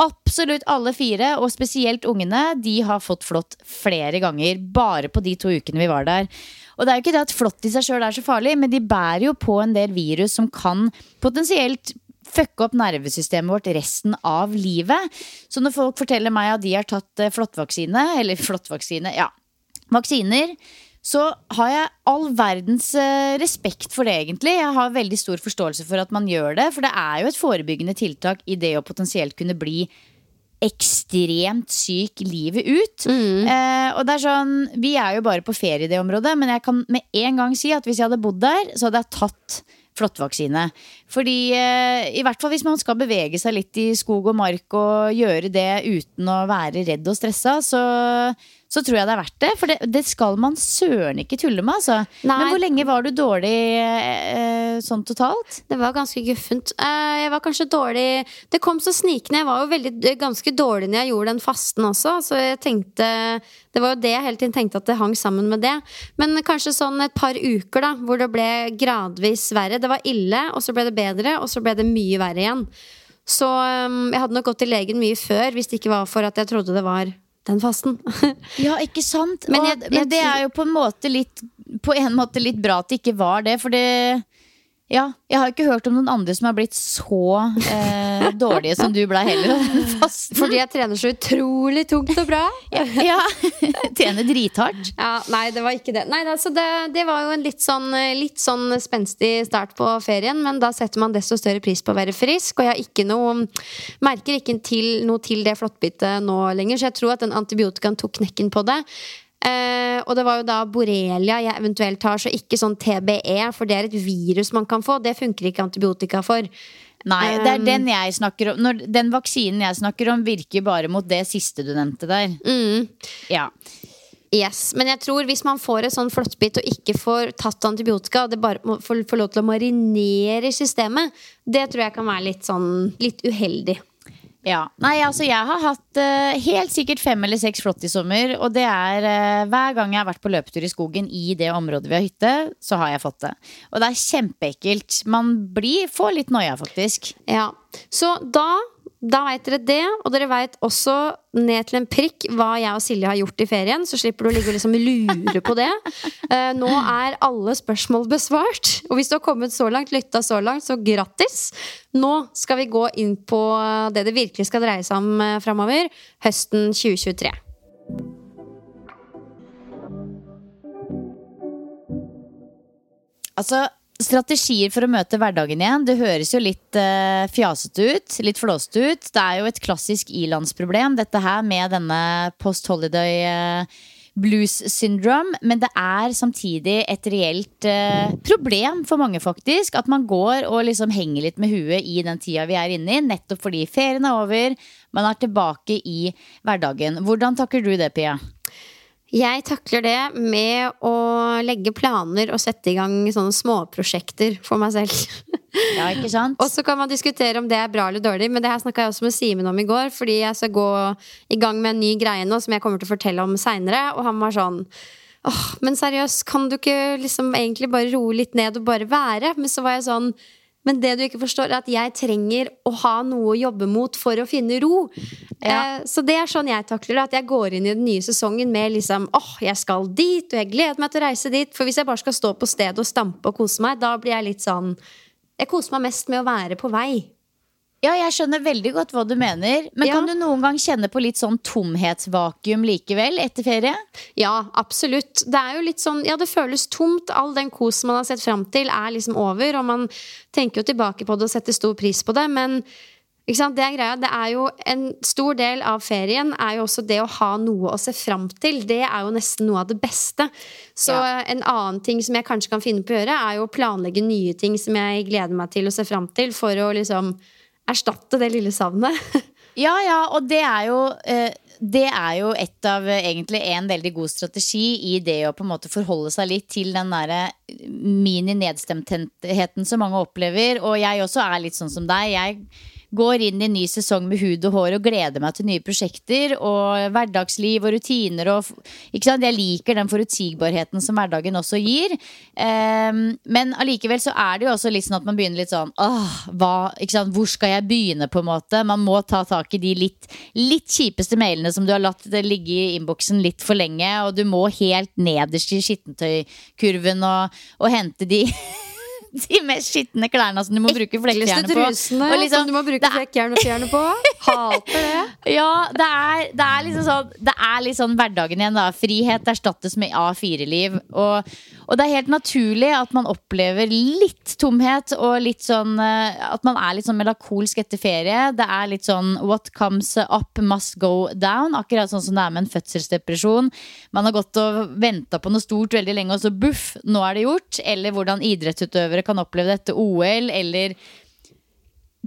absolutt alle fire, og spesielt ungene, de har fått flått flere ganger. Bare på de to ukene vi var der. Og det er jo ikke det at flått i seg sjøl er så farlig, men de bærer jo på en del virus som kan potensielt fucke opp nervesystemet vårt resten av livet. Så når folk forteller meg at de har tatt eh, flåttvaksine, eller flåttvaksine, ja, vaksiner, så har jeg all verdens eh, respekt for det, egentlig. Jeg har veldig stor forståelse for at man gjør det, for det er jo et forebyggende tiltak i det å potensielt kunne bli ekstremt syk livet ut. Eh, og det er sånn, Vi er jo bare på ferie i det området, men jeg kan med en gang si at hvis jeg hadde bodd der, så hadde jeg tatt flåttvaksine. Fordi eh, i hvert fall hvis man skal bevege seg litt i skog og mark og gjøre det uten å være redd og stressa, så, så tror jeg det er verdt det. For det, det skal man søren ikke tulle med, altså. Nei. Men hvor lenge var du dårlig eh, sånn totalt? Det var ganske guffent. Eh, Jeg var kanskje dårlig Det kom så snikende. Jeg var jo veldig, eh, ganske dårlig når jeg gjorde den fasten også. Så jeg tenkte Det var jo det jeg hele tiden tenkte at det hang sammen med det. Men kanskje sånn et par uker, da, hvor det ble gradvis verre. Det var ille, og så ble det bedre, og så ble det mye verre igjen. Så um, jeg hadde nok gått til legen mye før hvis det ikke var for at jeg trodde det var den fasten. Ja, ikke sant? Men Men, jeg- jeg men det er jo på en måte litt På en måte litt bra at det ikke var det, for det ja, jeg har ikke hørt om noen andre som har blitt så eh, dårlige som du ble heller. Fordi jeg trener så utrolig tungt og bra. ja, Tjener drithardt. Ja, nei, det var ikke det. Nei, altså det, det var jo en litt sånn, litt sånn spenstig start på ferien, men da setter man desto større pris på å være frisk. Og jeg har ikke noe, merker ikke til, noe til det flåttbitet nå lenger, så jeg tror at den antibiotikaen tok knekken på det. Eh, og det var jo da borrelia jeg eventuelt har, så ikke sånn TBE, for det er et virus man kan få. Det funker ikke antibiotika for. Nei, det er Um, den jeg snakker om. Når, den vaksinen jeg snakker om, virker bare mot det siste du nevnte der. Mm. Ja. Yes, Men jeg tror hvis man får et sånn flåttbitt og ikke får tatt antibiotika, og det bare får, får lov til å marinere i systemet, det tror jeg kan være litt sånn litt uheldig. Ja. Nei, altså jeg har hatt uh, helt sikkert fem eller seks flått i sommer. Og det er uh, hver gang jeg har vært på løpetur i skogen i det området vi har hytte, så har jeg fått det. Og det er kjempeekkelt. Man blir, får litt noia, faktisk. Ja, Så da da veit dere det. Og dere veit også ned til en prikk hva jeg og Silje har gjort i ferien. Så slipper du å ligge og liksom lure på det. Uh, nå er alle spørsmål besvart. Og hvis du har kommet så langt, lytta så langt, så grattis. Nå skal vi gå inn på det det virkelig skal dreie seg om uh, framover. Høsten 2023. Altså, Strategier for å møte hverdagen igjen. Det høres jo litt uh, fjasete ut. Litt flåsete ut. Det er jo et klassisk ilandsproblem, dette her med denne post holiday uh, blues syndrome. Men det er samtidig et reelt uh, problem for mange, faktisk. At man går og liksom henger litt med huet i den tida vi er inne i. Nettopp fordi ferien er over. Man er tilbake i hverdagen. Hvordan takker du det, Pia? Jeg takler det med å legge planer og sette i gang sånne småprosjekter for meg selv. Ja, ikke sant? og så kan man diskutere om det er bra eller dårlig, men det her snakka jeg også med Simen om i går, fordi jeg skal gå i gang med en ny greie nå som jeg kommer til å fortelle om seinere, og han var sånn åh, men seriøst, kan du ikke liksom egentlig bare roe litt ned og bare være? Men så var jeg sånn men det du ikke forstår, er at jeg trenger å ha noe å jobbe mot for å finne ro. Ja. Eh, så det er sånn jeg takler det. At jeg går inn i den nye sesongen med liksom åh, jeg skal dit, og jeg gleder meg til å reise dit. For hvis jeg bare skal stå på stedet og stampe og kose meg, da blir jeg litt sånn Jeg koser meg mest med å være på vei. Ja, jeg skjønner veldig godt hva du mener. Men ja. kan du noen gang kjenne på litt sånn tomhetsvakuum likevel etter ferie? Ja, absolutt. Det er jo litt sånn, ja, det føles tomt. All den kosen man har sett fram til, er liksom over. Og man tenker jo tilbake på det og setter stor pris på det. Men det er greia. Det er jo en stor del av ferien er jo også det å ha noe å se fram til. Det er jo nesten noe av det beste. Så ja. en annen ting som jeg kanskje kan finne på å gjøre, er jo å planlegge nye ting som jeg gleder meg til å se fram til, for å liksom erstatte det lille savnet. ja, ja, og det er jo eh, det er jo et av egentlig en veldig god strategi i det å på en måte forholde seg litt til den derre mini-nedstemtheten som mange opplever. Og jeg også er litt sånn som deg. Jeg går inn i en ny sesong med hud og hår og gleder meg til nye prosjekter og hverdagsliv og rutiner og Jeg liker den forutsigbarheten som hverdagen også gir. Um, men allikevel så er det jo også litt sånn at man begynner litt sånn Åh, hva, Hvor skal jeg begynne, på en måte? Man må ta tak i de litt, litt kjipeste mailene som du har latt ligge i innboksen litt for lenge, og du må helt nederst i skittentøykurven og, og hente de de mest skitne klærne som du må bruke flekkjerne på. Trusene liksom, som du må bruke flekkjern og fjerne på. Hater det. Ja, det er, det er, liksom sånn Det er litt sånn hverdagen igjen, da. Frihet erstattes med A4-liv. Og, og, det er helt naturlig at man opplever litt tomhet og litt sånn eh, At man er litt sånn melakolsk etter ferie. Det er litt sånn what comes up must go down. Akkurat sånn som det er med en fødselsdepresjon. Man har gått og venta på noe stort veldig lenge, og så buff, nå er det gjort. Eller hvordan idrettsutøvere kan oppleve dette OL, eller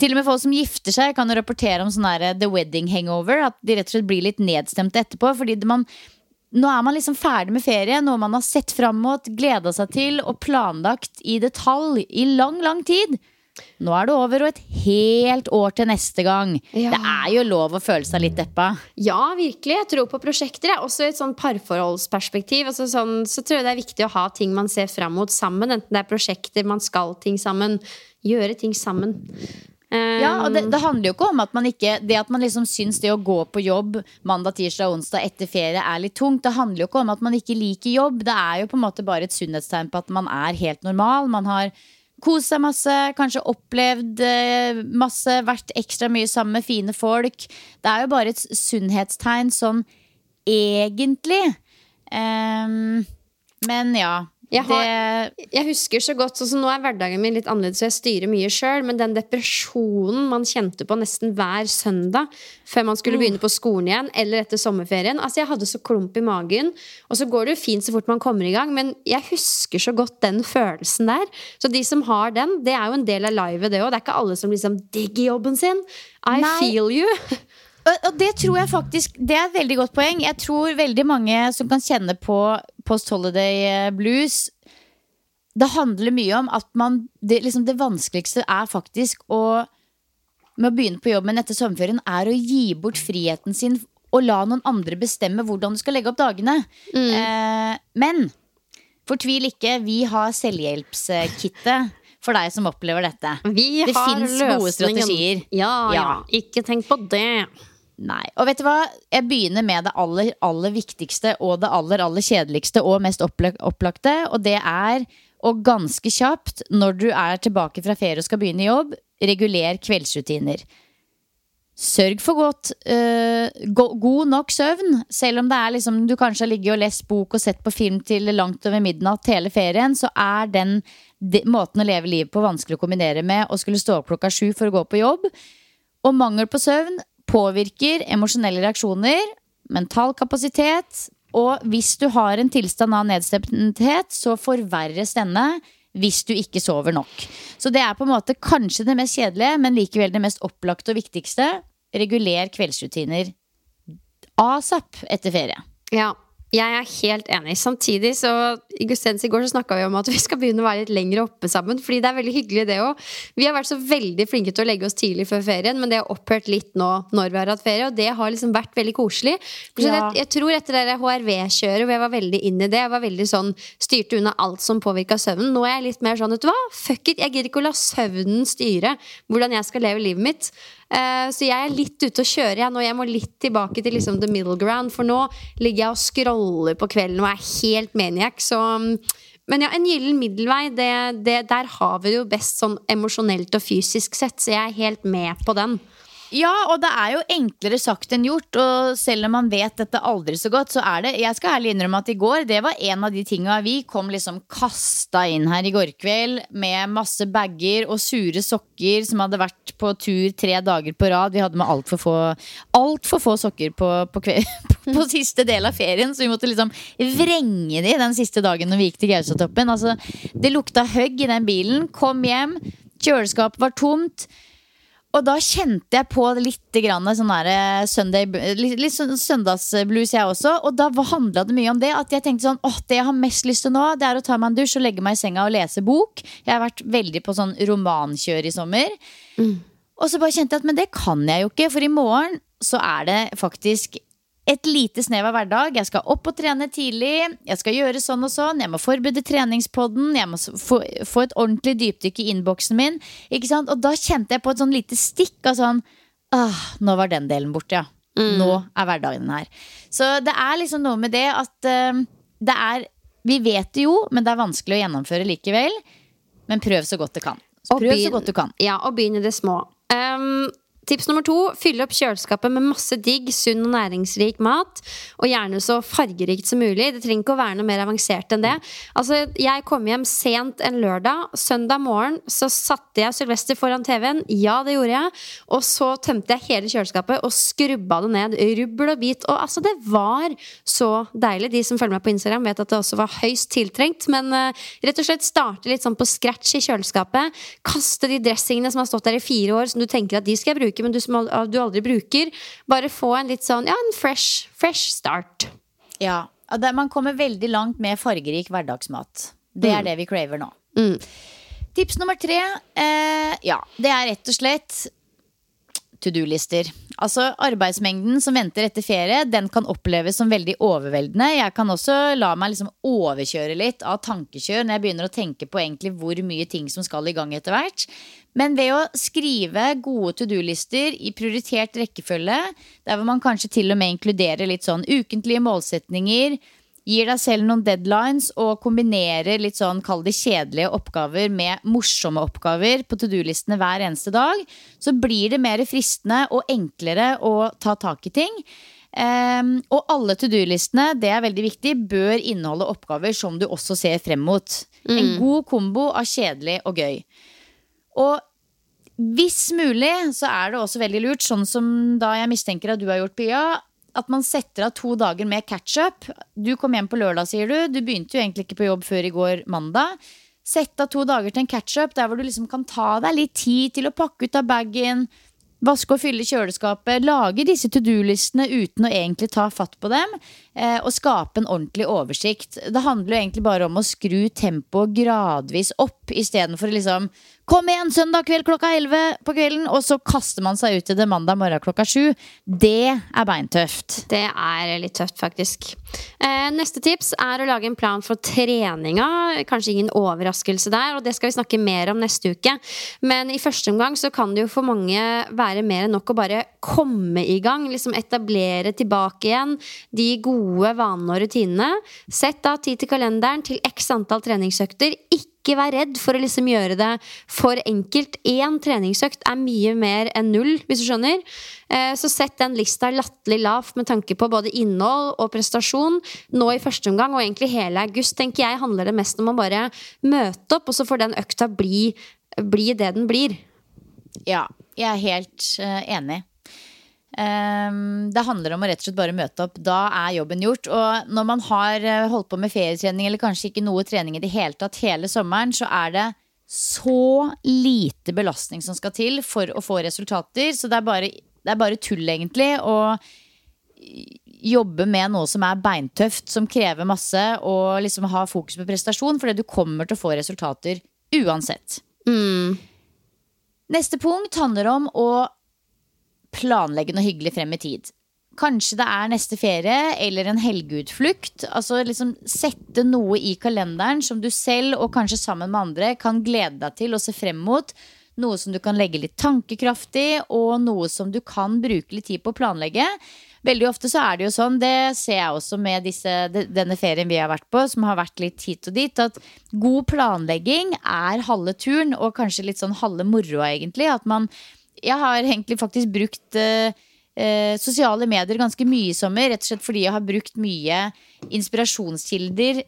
til og med folk som gifter seg, kan jo rapportere om sånn her the wedding hangover. At de rett og slett blir litt nedstemte etterpå. Fordi man, nå er man liksom ferdig med ferie, noe man har sett fram mot, gleda seg til og planlagt i detalj i lang, lang tid. Nå er det over og et helt år til neste gang. Ja. Det er jo lov å føle seg litt deppa. Ja, virkelig. Jeg tror på prosjekter. Også i et sånn parforholdsperspektiv. Altså sånn, så tror jeg det er viktig å ha ting man ser fram mot sammen. Enten det er prosjekter, man skal ting sammen. Gjøre ting sammen. Ja, og det, det, handler jo ikke om at man ikke Det at man liksom syns det å gå på jobb mandag, tirsdag, onsdag etter ferie er litt tungt. Det handler jo ikke om at man ikke liker jobb. Det er jo på en måte bare et sunnhetstegn på at man er helt normal. Man har Kost seg masse, kanskje opplevd eh, masse, vært ekstra mye sammen med fine folk. Det er jo bare et sunnhetstegn sånn egentlig. Um, men ja. Jeg, har, jeg, husker så godt, så Nå er hverdagen min litt annerledes, så jeg styrer mye sjøl. Men den depresjonen man kjente på nesten hver søndag før man skulle mm. begynne på skolen igjen, eller etter sommerferien Altså Jeg hadde så klump i magen. Og så går det jo fint så fort man kommer i gang, men jeg husker så godt den følelsen der. Så de som har den, det er jo en del av livet, det òg. Det er ikke alle som liksom digger jobben sin. I Nei. feel you. Og det tror jeg faktisk Det er et veldig godt poeng. Jeg tror veldig mange som kan kjenne på post holiday eh, blues Det handler mye om at man Det, liksom det vanskeligste er faktisk å Med å begynne på jobben etter sommerferien, er å gi bort friheten sin og la noen andre bestemme hvordan du skal legge opp dagene. Mm. Eh, men fortvil ikke, vi har selvhjelpskittet for deg som opplever dette. Vi Det fins gode strategier. Ja, ja, Ja. Ikke tenk på det. Nei. Og vet du hva? Jeg begynner med det aller, aller viktigste og det aller, aller kjedeligste og mest opplagte. Og det er å ganske kjapt, når du er tilbake fra ferie og skal begynne i jobb, reguler kveldsrutiner. Sørg for godt, øh, go god nok søvn. Selv om det er liksom, du kanskje har ligget og lest bok og sett på film til langt over midnatt hele ferien, så er den de, måten å leve livet på vanskelig å kombinere med å skulle stå opp klokka sju for å gå på jobb. Og mangel på søvn påvirker emosjonelle reaksjoner, mental kapasitet, og hvis du har en tilstand av nedstemthet, så forverres denne hvis du ikke sover nok. Så det er på en måte kanskje det mest kjedelige, men likevel det mest opplagte og viktigste. Reguler kveldsrutiner asap etter ferie. Ja, jeg er helt enig. Samtidig så i gudstjeneste i går så snakka vi om at vi skal begynne å være litt lenger oppe sammen. Fordi det er veldig hyggelig, det òg. Vi har vært så veldig flinke til å legge oss tidlig før ferien, men det har opphørt litt nå når vi har hatt ferie, og det har liksom vært veldig koselig. Ja. jeg, jeg tror etter det HRV-kjøret hvor jeg var veldig inn i det, jeg var veldig sånn styrte unna alt som påvirka søvnen, nå er jeg litt mer sånn, vet du hva, fuck it, jeg gidder ikke å la søvnen styre hvordan jeg skal leve livet mitt. Eh, Så jeg er litt ute og kjører jeg nå. Jeg må litt tilbake til liksom the middle ground. For nå ligger jeg og scroller på kvelden og er helt maniac. Så mm, men ja, en gyllen middelvei, det, det, der har vi det jo best sånn emosjonelt og fysisk sett. Så jeg er helt med på den. Ja, og det er jo enklere sagt enn gjort. Og selv om man vet dette aldri så godt, så er det Jeg skal ærlig innrømme at i går, det var en av de tinga vi kom liksom kasta inn her i går kveld med masse bager og sure sokker som hadde vært på tur tre dager på rad. Vi hadde med altfor få, alt for få sokker på, på, på siste del av ferien, så vi måtte liksom vrenge de den siste dagen når vi gikk til Gaustatoppen. Altså, det lukta høgg i den bilen. Kom hjem, kjøleskapet var tomt. Og da kjente jeg på litt grann sånn der Sunday, litt, litt sånn søndagsblues, jeg også. Og da handla det mye om det. At jeg tenkte sånn åh, det jeg har mest lyst til nå, det er å ta meg en dusj og legge meg i senga og lese bok. Jeg har vært veldig på sånn romankjør i sommer. Og så bare kjente jeg at men det kan jeg jo ikke, for i morgen så er det faktisk et lite snev av hverdag. Jeg skal opp og trene tidlig. Jeg skal gjøre sånn og sånn. Jeg må forberede treningspodden. Jeg må få, få et ordentlig dypdykk i innboksen min. Ikke sant? Og da kjente jeg på et sånn lite stikk av sånn Åh, Nå var den delen borte, ja. Nå er hverdagen her. Så det er liksom noe med det at uh, det er Vi vet det jo, men det er vanskelig å gjennomføre likevel. Men prøv så godt du kan. Prøv så godt du kan. Ja, og begynn i det små. Um, tips nummer to fyll opp kjøleskapet med masse digg, sunn og næringsrik mat. Og gjerne så fargerikt som mulig. Det trenger ikke å være noe mer avansert enn det. Altså, Jeg kom hjem sent en lørdag. Søndag morgen så satte jeg Sylvester foran TV-en. Ja, det gjorde jeg. Og så tømte jeg hele kjøleskapet og skrubba det ned. Rubbel og bit. Og altså, det var så deilig. De som følger meg på Instagram, vet at det også var høyst tiltrengt. Men uh, rett og slett starte litt sånn på scratch i kjøleskapet. Kaste de dressingene som har stått der i fire år, som du tenker at de skal bruke, men du, som du aldri bruker. Bare få en litt sånn, ja, en fresh, fresh start. Ja, Man kommer veldig langt med fargerik hverdagsmat. Det er det vi craver nå. Mm. Tips nummer tre, eh, ja, det er rett og slett to do-lister. Altså Arbeidsmengden som venter etter ferie, den kan oppleves som veldig overveldende. Jeg kan også la meg liksom overkjøre litt av tankekjør når jeg begynner å tenke på egentlig hvor mye ting som skal i gang etter hvert. Men ved å skrive gode to do-lister i prioritert rekkefølge, der hvor man kanskje til og med inkluderer litt sånn ukentlige målsetninger, Gir deg selv noen deadlines og kombinerer litt sånn, kall det kjedelige oppgaver med morsomme oppgaver på to do-listene hver eneste dag, så blir det mer fristende og enklere å ta tak i ting. Um, og alle to do-listene, det er veldig viktig, bør inneholde oppgaver som du også ser frem mot. En god kombo av kjedelig og gøy. Og hvis mulig så er det også veldig lurt, sånn som da jeg mistenker at du har gjort, Pia, at man setter av to dager med catch-up. Du kom hjem på lørdag, sier du. Du begynte jo egentlig ikke på jobb før i går mandag. Sett av to dager til en catch-up der hvor du liksom kan ta deg litt tid til å pakke ut av bagen, vaske og fylle kjøleskapet, lage disse to do-listene uten å egentlig ta fatt på dem, og skape en ordentlig oversikt. Det handler jo egentlig bare om å skru tempoet gradvis opp, istedenfor liksom Kom igjen, søndag kveld klokka 11 på kvelden, og så kaster man seg ut i det mandag morgen klokka 7. Det er beintøft. Det er litt tøft, faktisk. Eh, neste tips er å lage en plan for treninga. Kanskje ingen overraskelse der, og det skal vi snakke mer om neste uke. Men i første omgang så kan det jo for mange være mer enn nok å bare komme i gang. Liksom etablere tilbake igjen de gode vanene og rutinene. Sett av tid til kalenderen til x antall treningsøkter. Ikke vær redd for å liksom gjøre det for enkelt. Én treningsøkt er mye mer enn null, hvis du skjønner. Eh, så sett den lista latterlig lavt med tanke på både innhold og prestasjon nå i første omgang, og egentlig hele august, tenker jeg, handler det mest om å bare møte opp, og så får den økta bli, bli det den blir. Ja, jeg er helt uh, enig. Um, det handler om å rett og slett bare møte opp. Da er jobben gjort. Og når man har eh, holdt på med ferietrening eller kanskje ikke noe trening i det hele tatt hele sommeren, så er det så lite belastning som skal til for å få resultater. Så det er bare, det er bare tull, egentlig, å jobbe med noe som er beintøft, som krever masse, og liksom ha fokus på prestasjon, fordi du kommer til å få resultater uansett. Mm. Neste punkt handler om å planlegge noe hyggelig frem i tid. Kanskje det er neste ferie eller en helgeutflukt. Altså liksom Sette noe i kalenderen som du selv og kanskje sammen med andre kan glede deg til og se frem mot. Noe som du kan legge litt tankekraft i, og noe som du kan bruke litt tid på å planlegge. Veldig ofte så er det jo sånn, det ser jeg også med disse, denne ferien vi har vært på, som har vært litt hit og dit, at god planlegging er halve turen, og kanskje litt sånn halve moroa, egentlig. At man jeg har egentlig faktisk brukt eh, eh, sosiale medier ganske mye i sommer. Rett og slett fordi jeg har brukt mye inspirasjonskilder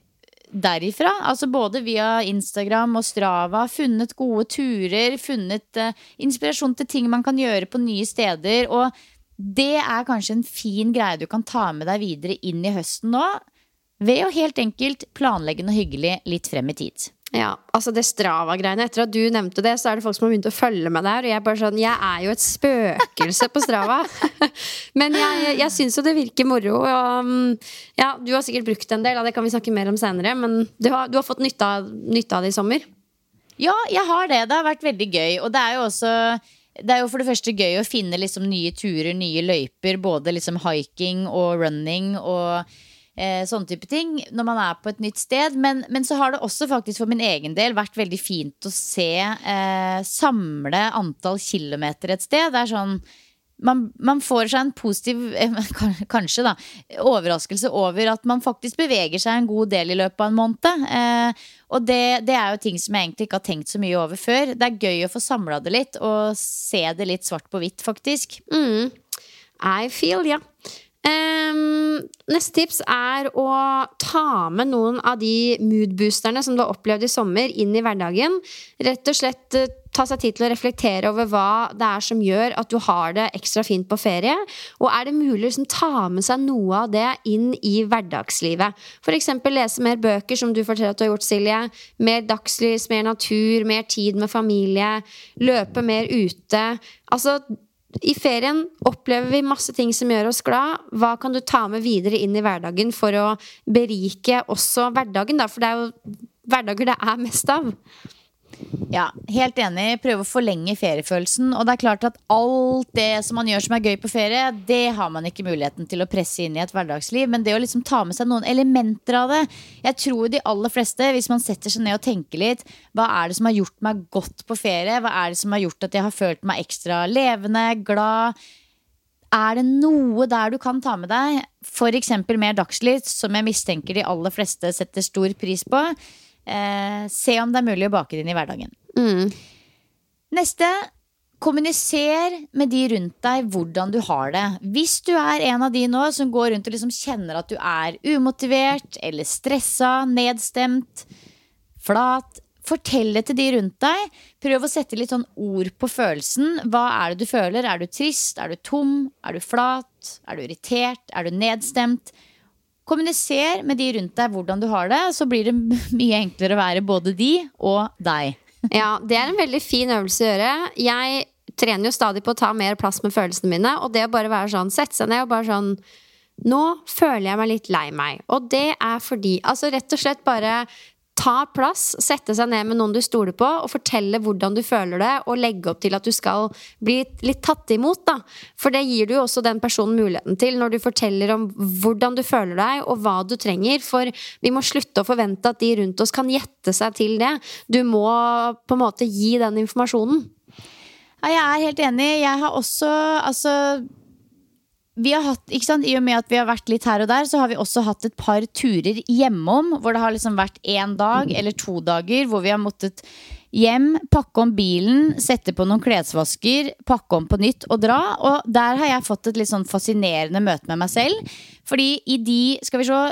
derifra. Altså både via Instagram og Strava. Funnet gode turer, funnet eh, inspirasjon til ting man kan gjøre på nye steder. Og det er kanskje en fin greie du kan ta med deg videre inn i høsten nå. Ved å helt enkelt planlegge noe hyggelig litt frem i tid. Ja, altså det Strava-greiene. Etter at du nevnte det, så er det folk som har begynt å følge med der. Og jeg er bare sånn, jeg er jo et spøkelse på Strava. Men jeg, jeg syns jo det virker moro. Og, mm, ja, du har sikkert brukt en del, og det kan vi snakke mer om senere. Men du har, du har fått nytte av, nytte av det i sommer? Ja, jeg har det. Det har vært veldig gøy. Og det er jo også det er jo for det første gøy å finne liksom nye turer, nye løyper. Både liksom hiking og running og eh, sånne type ting når man er på et nytt sted. Men, men, så har det også faktisk for min egen del vært veldig fint å se eh, samle antall kilometer et sted. Det er sånn man, man, får seg en positiv, eh, kanskje da, overraskelse over at man faktisk beveger seg en god del i løpet av en måned. Eh, og det, det, er jo ting som jeg egentlig ikke har tenkt så mye over før. Det er gøy å få samla det litt og se det litt svart på hvitt, faktisk. Mm. I feel, ja. Um, neste tips er å ta med noen av de moodboosterne som du har opplevd i sommer, inn i hverdagen. Rett og slett uh, ta seg tid til å reflektere over hva det er som gjør at du har det ekstra fint på ferie. Og er det mulig å liksom, ta med seg noe av det inn i hverdagslivet? F.eks. lese mer bøker, som du forteller at du har gjort, Silje. Mer dagslys, mer natur, mer tid med familie. Løpe mer ute. Altså i ferien opplever vi masse ting som gjør oss glad. Hva kan du ta med videre inn i hverdagen for å berike også hverdagen? Da? For det er jo hverdager det er mest av. Ja, helt enig. Prøve å forlenge feriefølelsen. Og det er klart at alt det som man gjør som er gøy på ferie, det har man ikke muligheten til å presse inn i et hverdagsliv. Men det å liksom ta med seg noen elementer av det Jeg tror de aller fleste, hvis man setter seg ned og tenker litt, hva er det som har gjort meg godt på ferie? Hva er det som har gjort at jeg har følt meg ekstra levende, glad? Er det noe der du kan ta med deg, f.eks. mer dagslys, som jeg mistenker de aller fleste setter stor pris på? Eh, se om det er mulig å bake det inn i hverdagen. Mm. Neste. Kommuniser med de rundt deg hvordan du har det. Hvis du er en av de nå som går rundt og liksom kjenner at du er umotivert eller stressa, nedstemt, flat, fortell det til de rundt deg. Prøv å sette litt sånn ord på følelsen. Hva er det du føler? Er du trist? Er du tom? Er du flat? Er du irritert? Er du nedstemt? Kommuniser med de rundt deg hvordan du har det, så blir det mye enklere å være både de og deg. Ja, det er en veldig fin øvelse å gjøre. Jeg trener jo stadig på å ta mer plass med følelsene mine, og det å bare være sånn, sette seg ned og bare sånn Nå føler jeg meg litt lei meg. Og det er fordi Altså rett og slett bare ta plass, sette seg ned med noen du stoler på, og fortelle hvordan du føler det, og legge opp til at du skal bli litt tatt imot. da. For det gir du jo også den personen muligheten til når du forteller om hvordan du føler deg, og hva du trenger. For vi må slutte å forvente at de rundt oss kan gjette seg til det. Du må på en måte gi den informasjonen. Ja, jeg er helt enig. Jeg har også altså vi har hatt, ikke sant, I og med at vi har vært litt her og der, så har vi også hatt et par turer hjemom. Hvor det har liksom vært én dag eller to dager hvor vi har måttet hjem, pakke om bilen, sette på noen klesvasker, pakke om på nytt og dra. Og der har jeg fått et litt sånn fascinerende møte med meg selv. Fordi i de, skal vi se,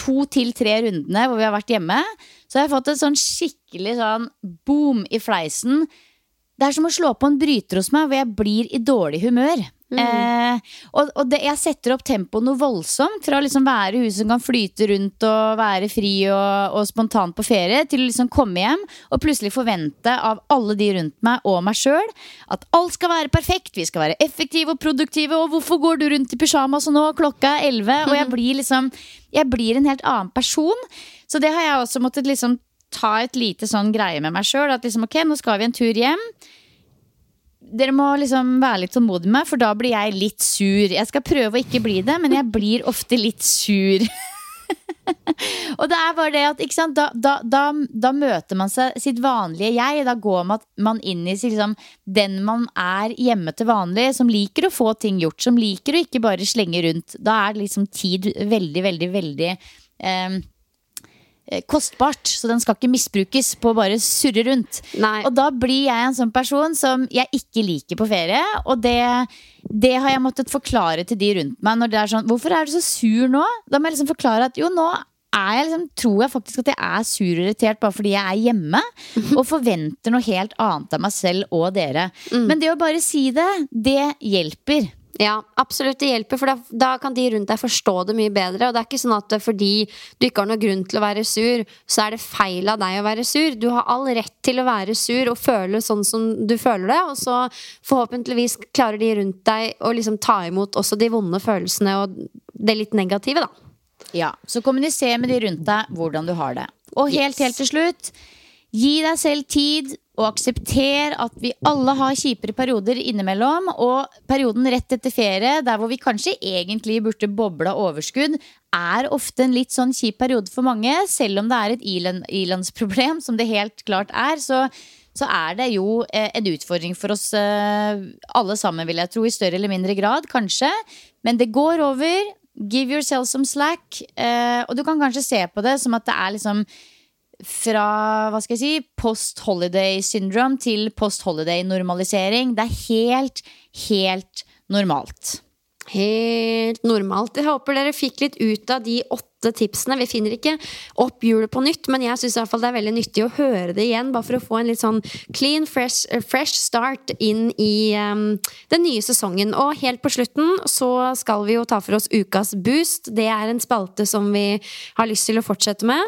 to til tre rundene hvor vi har vært hjemme, så har jeg fått et sånn skikkelig sånn boom i fleisen. Det er som å slå på en bryter hos meg hvor jeg blir i dårlig humør. Mm. Eh, og, og det, jeg setter opp tempoet noe voldsomt. Fra å liksom være huset som kan flyte rundt og være fri og, og spontant på ferie, til å liksom komme hjem og plutselig forvente av alle de rundt meg og meg sjøl at alt skal være perfekt. Vi skal være effektive og produktive. Og hvorfor går du rundt i pysjamas nå? Klokka er elleve. Og jeg blir liksom Jeg blir en helt annen person. Så det har jeg også måttet liksom ta et lite sånn greie med meg sjøl. At liksom, ok, nå skal vi en tur hjem dere må liksom være litt tålmodige med, for da blir jeg litt sur. Jeg skal prøve å ikke bli det, men jeg blir ofte litt sur. og det er bare det at da, da, da, da, møter man seg sitt vanlige jeg. Da går man inn i liksom, den man er hjemme til vanlig, som liker å få ting gjort. Som liker å ikke bare slenge rundt. Da er liksom tid veldig, veldig, veldig Eh, kostbart, så den skal ikke misbrukes på å bare surre rundt. Nei. Og da blir jeg en sånn person som jeg ikke liker på ferie. Og det, det, har jeg måttet forklare til de rundt meg. Når det er sånn, Hvorfor er du så sur nå? Da må jeg liksom forklare at jo, nå er jeg liksom, tror jeg faktisk at jeg er sur og irritert bare fordi jeg er hjemme. Og forventer noe helt annet av meg selv og dere. Mm. Men det å bare si det, det hjelper. Ja, absolutt. Det hjelper, for da, da, kan de rundt deg forstå det mye bedre. Og det er ikke sånn at fordi du ikke har noen grunn til å være sur, så er det feil av deg å være sur. Du har all rett til å være sur og føle sånn som du føler det. Og så forhåpentligvis klarer de rundt deg å liksom ta imot også de vonde følelsene og det litt negative, da. Ja, så kommuniser med de rundt deg hvordan du har det. Og helt, helt til slutt, gi deg selv tid og aksepter at vi alle har kjipere perioder innimellom. Og perioden rett etter ferie, der hvor vi kanskje egentlig burde bobla overskudd, er ofte en litt sånn kjip periode for mange. Selv om det er et ilandsproblem, som det helt klart er. Så, så er det jo eh, en utfordring for oss eh, alle sammen, vil jeg tro. I større eller mindre grad, kanskje. Men det går over. Give yourself some slack. Eh, og du kan kanskje se på det som at det er liksom fra hva skal jeg si, post-holiday syndrome til post-holiday normalisering. Det er helt, helt normalt. Helt normalt. Jeg håper dere fikk litt ut av de åtte tipsene. Vi finner ikke opp hjulet på nytt, men jeg syns det er veldig nyttig å høre det igjen. Bare for å få en litt sånn clean, fresh, fresh start inn i um, den nye sesongen. Og helt på slutten så skal vi jo ta for oss ukas boost. Det er en spalte som vi har lyst til å fortsette med.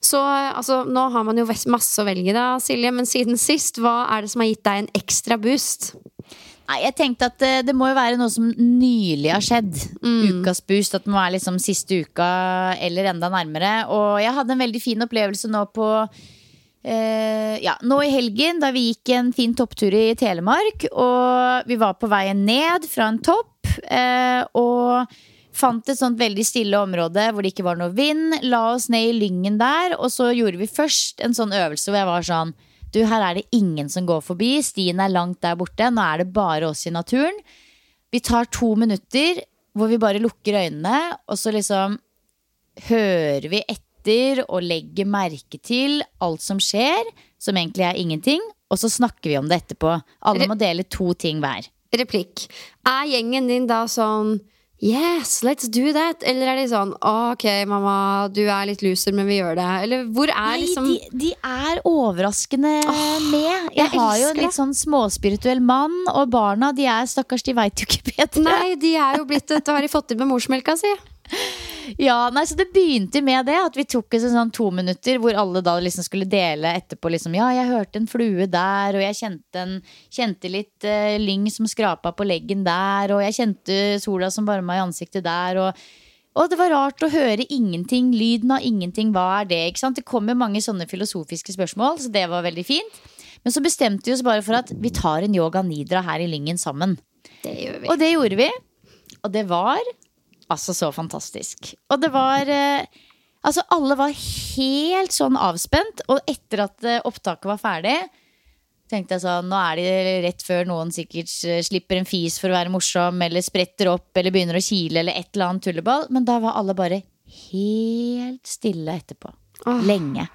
Så altså, nå har man jo masse å velge da, Silje, men siden sist, hva er det som har gitt deg en ekstra boost? Nei, jeg tenkte at det, det, må jo være noe som nylig har skjedd. Mm. Ukas boost. At det må være liksom siste uka eller enda nærmere. Og jeg hadde en veldig fin opplevelse nå på eh, Ja, nå i helgen, da vi gikk en fin topptur i Telemark. Og vi var på veien ned fra en topp. Eh, og fant et sånt veldig stille område hvor det ikke var noe vind. La oss ned i lyngen der, og så gjorde vi først en sånn øvelse hvor jeg var sånn du, her er det ingen som går forbi. Stien er langt der borte. Nå er det bare oss i naturen. Vi tar to minutter hvor vi bare lukker øynene, og så liksom hører vi etter og legger merke til alt som skjer, som egentlig er ingenting, og så snakker vi om det etterpå. Alle må dele to ting hver. Replikk. Er gjengen din da sånn Yes, let's do that! Eller er de sånn Ok, mamma, du er litt loser, men vi gjør det. Eller hvor er Nei, liksom de, de er overraskende oh, med. Jeg, jeg har jo en litt sånn småspirituell mann, og barna de er stakkars, de veit jo ikke bedre. Nei, de er jo blitt Dette har de fått til med morsmelka si. Ja, nei, så Det begynte med det, at vi tok oss en sånn to minutter hvor alle da liksom skulle dele etterpå. liksom, Ja, jeg hørte en flue der, og jeg kjente, en, kjente litt uh, lyng som skrapa på leggen der, og jeg kjente sola som varma i ansiktet der. og Og det var rart å høre ingenting, lyden av ingenting, hva er det? ikke sant? Det kom jo mange sånne filosofiske spørsmål, så det var veldig fint. Men så bestemte vi oss bare for at vi tar en yoga nidra her i Lyngen sammen. Det gjør vi. Og det gjorde vi. Og det var altså så fantastisk. Og det var eh, Altså, alle var helt sånn avspent, og etter at eh, opptaket var ferdig, tenkte jeg sånn Nå er det rett før noen sikkert eh, slipper en fis for å være morsom, eller spretter opp, eller begynner å kile, eller et eller annet tulleball. Men da var alle bare helt stille etterpå. Åh. Lenge.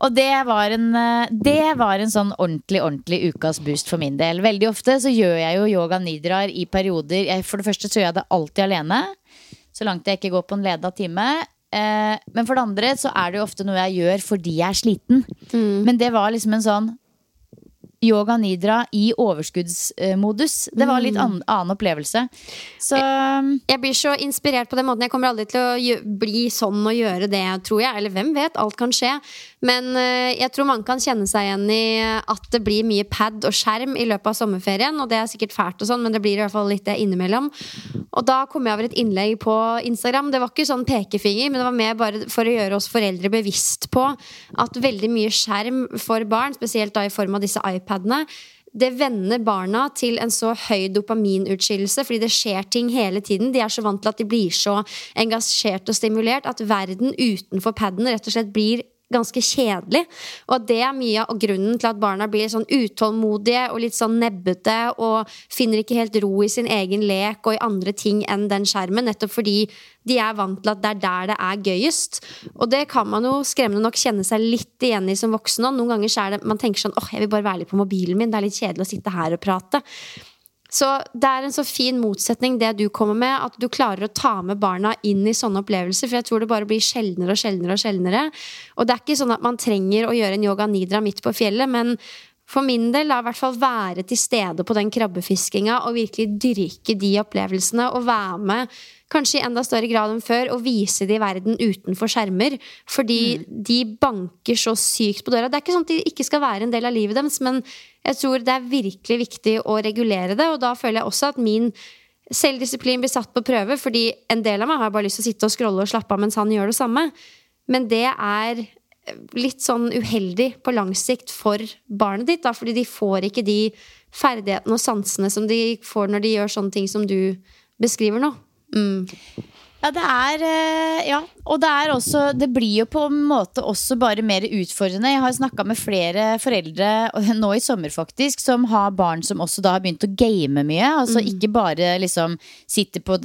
Og det var, en, eh, det var en sånn ordentlig ordentlig ukas boost for min del. Veldig ofte så gjør jeg jo yoga nidraer i perioder. Jeg, for det første så gjør jeg det alltid alene. Så langt jeg ikke går på en leda time. Eh, men for det andre så er det jo ofte noe jeg gjør fordi jeg er sliten. Men det var liksom en sånn yoga nidra i overskuddsmodus. Det var litt an annen opplevelse. Så Jeg blir så inspirert på den måten. Jeg kommer aldri til å bli sånn og gjøre det, tror jeg. Eller hvem vet? Alt kan skje. Men eh, jeg tror man kan kjenne seg igjen i at det blir mye pad og skjerm i løpet av sommerferien. Og det er sikkert fælt, og sånn, men det blir i hvert fall litt det innimellom. Og da kom jeg over et innlegg på Instagram. Det var ikke sånn pekefinger, men det var mer bare for å gjøre oss foreldre bevisst på at veldig mye skjerm for barn, spesielt da i form av disse iPadene, det vender barna til en så høy dopaminutskillelse fordi det skjer ting hele tiden. De er så vant til at de blir så engasjert og stimulert at verden utenfor paden rett og slett blir ganske kjedelig. Og det er mye av grunnen til at barna blir sånn utålmodige og litt sånn nebbete og finner ikke helt ro i sin egen lek og i andre ting enn den skjermen, nettopp fordi de er vant til at det er der det er gøyest. Og det kan man jo skremmende nok kjenne seg litt igjen i som voksen òg. Noen ganger så er det man tenker sånn åh, jeg vil bare være litt på mobilen min, det er litt kjedelig å sitte her og prate. Så det er en så fin motsetning, det du kommer med, at du klarer å ta med barna inn i sånne opplevelser. For jeg tror det bare blir sjeldnere og sjeldnere og sjeldnere. Og det er ikke sånn at man trenger å gjøre en yoga nidra midt på fjellet, men for min del, la i hvert fall være til stede på den krabbefiskinga og virkelig dyrke de opplevelsene og være med kanskje i enda større grad enn før og vise det i verden utenfor skjermer. Fordi de banker så sykt på døra. Det er ikke sånn at de ikke skal være en del av livet deres, men jeg tror det er virkelig viktig å regulere det, og da føler jeg også at min selvdisiplin blir satt på prøve, fordi en del av meg har bare lyst til å sitte og scrolle og slappe av mens han gjør det samme. Men det er litt sånn uheldig på lang sikt for barnet ditt, da, fordi de får ikke de ferdighetene og sansene som de får når de gjør sånne ting som du beskriver nå. Mm. Ja, det er eh, Ja, og det er også Det blir jo på en måte også bare mer utfordrende. Jeg har snakka med flere foreldre nå i sommer, faktisk, som har barn som også da har begynt å game mye. Altså ikke bare liksom sitte på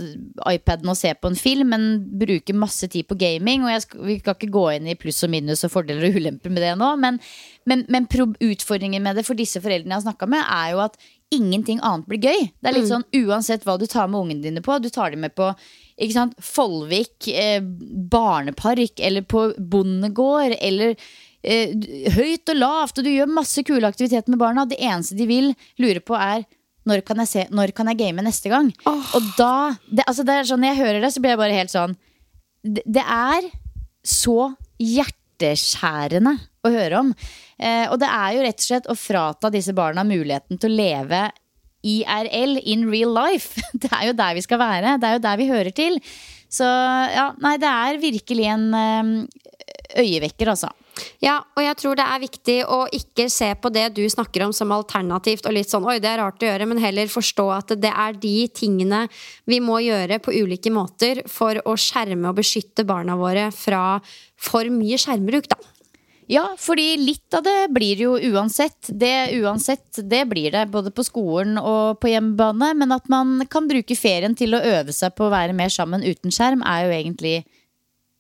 iPaden og se på en film, men bruke masse tid på gaming. Og skal, vi skal ikke gå inn i pluss og minus og fordeler og ulemper med det nå, men, men, men utfordringen med det for disse foreldrene jeg har snakka med, er jo at ingenting annet blir gøy. Det er litt sånn uansett hva du tar med ungene dine på. Du tar dem med på ikke sant, Follvik eh, barnepark eller på bondegård eller eh, høyt og lavt, og du gjør masse kule aktiviteter med barna. Det eneste de vil lure på, er når kan jeg, se, når kan jeg game neste gang? Og da det, altså det er sånn, Når jeg hører det, så blir jeg bare helt sånn Det, det er så hjerteskjærende å høre om. Eh, og det er jo rett og slett å frata disse barna muligheten til å leve IRL, in real life. Det er jo der vi skal være. Det er jo der vi hører til. Så ja, nei, det er virkelig en eh, øyevekker, altså. Ja, og jeg tror det er viktig å ikke se på det du snakker om som alternativt og litt sånn oi, det er rart å gjøre, men heller forstå at det er de tingene vi må gjøre på ulike måter for å skjerme og beskytte barna våre fra for mye skjermbruk, da. Ja, fordi litt av det blir jo uansett. Det uansett, det blir det. Både på skolen og på hjemmebane. Men at man kan bruke ferien til å øve seg på å være mer sammen uten skjerm, er jo egentlig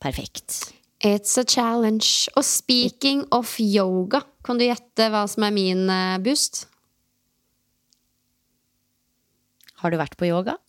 perfekt. It's a challenge. Og speaking of yoga, kan du gjette hva som er min eh, boost? Har du vært på yoga?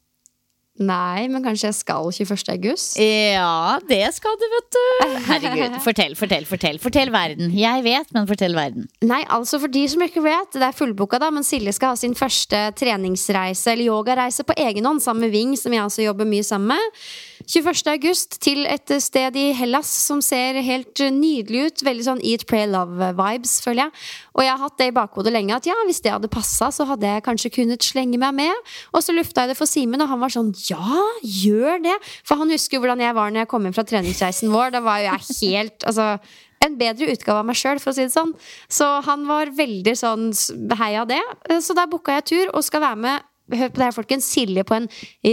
Nei, men kanskje jeg skal 21. august? Ja, det skal du, vet du. Herregud. Fortell, fortell, fortell. Fortell verden. Jeg vet, men fortell verden. Nei, altså for de som ikke vet, det er fullboka da, men Silje skal ha sin første treningsreise eller yogareise på egen hånd sammen med Ving, som jeg også jobber mye sammen med. 21. august til et sted i Hellas som ser helt nydelig ut. Veldig sånn Eat, Pray, Love-vibes, føler jeg. Og jeg har hatt det i bakhodet lenge at ja, hvis det hadde passa, så hadde jeg kanskje kunnet slenge meg med. Og så lufta jeg det for Simen, og han var sånn ja, gjør det! For han husker jo hvordan jeg var når jeg kom inn fra treningsreisen vår. Da var jo jeg helt altså en bedre utgave av meg sjøl, for å si det sånn. Så han var veldig sånn heia det. Så da booka jeg tur og skal være med Hør på det her, folkens. Silje på en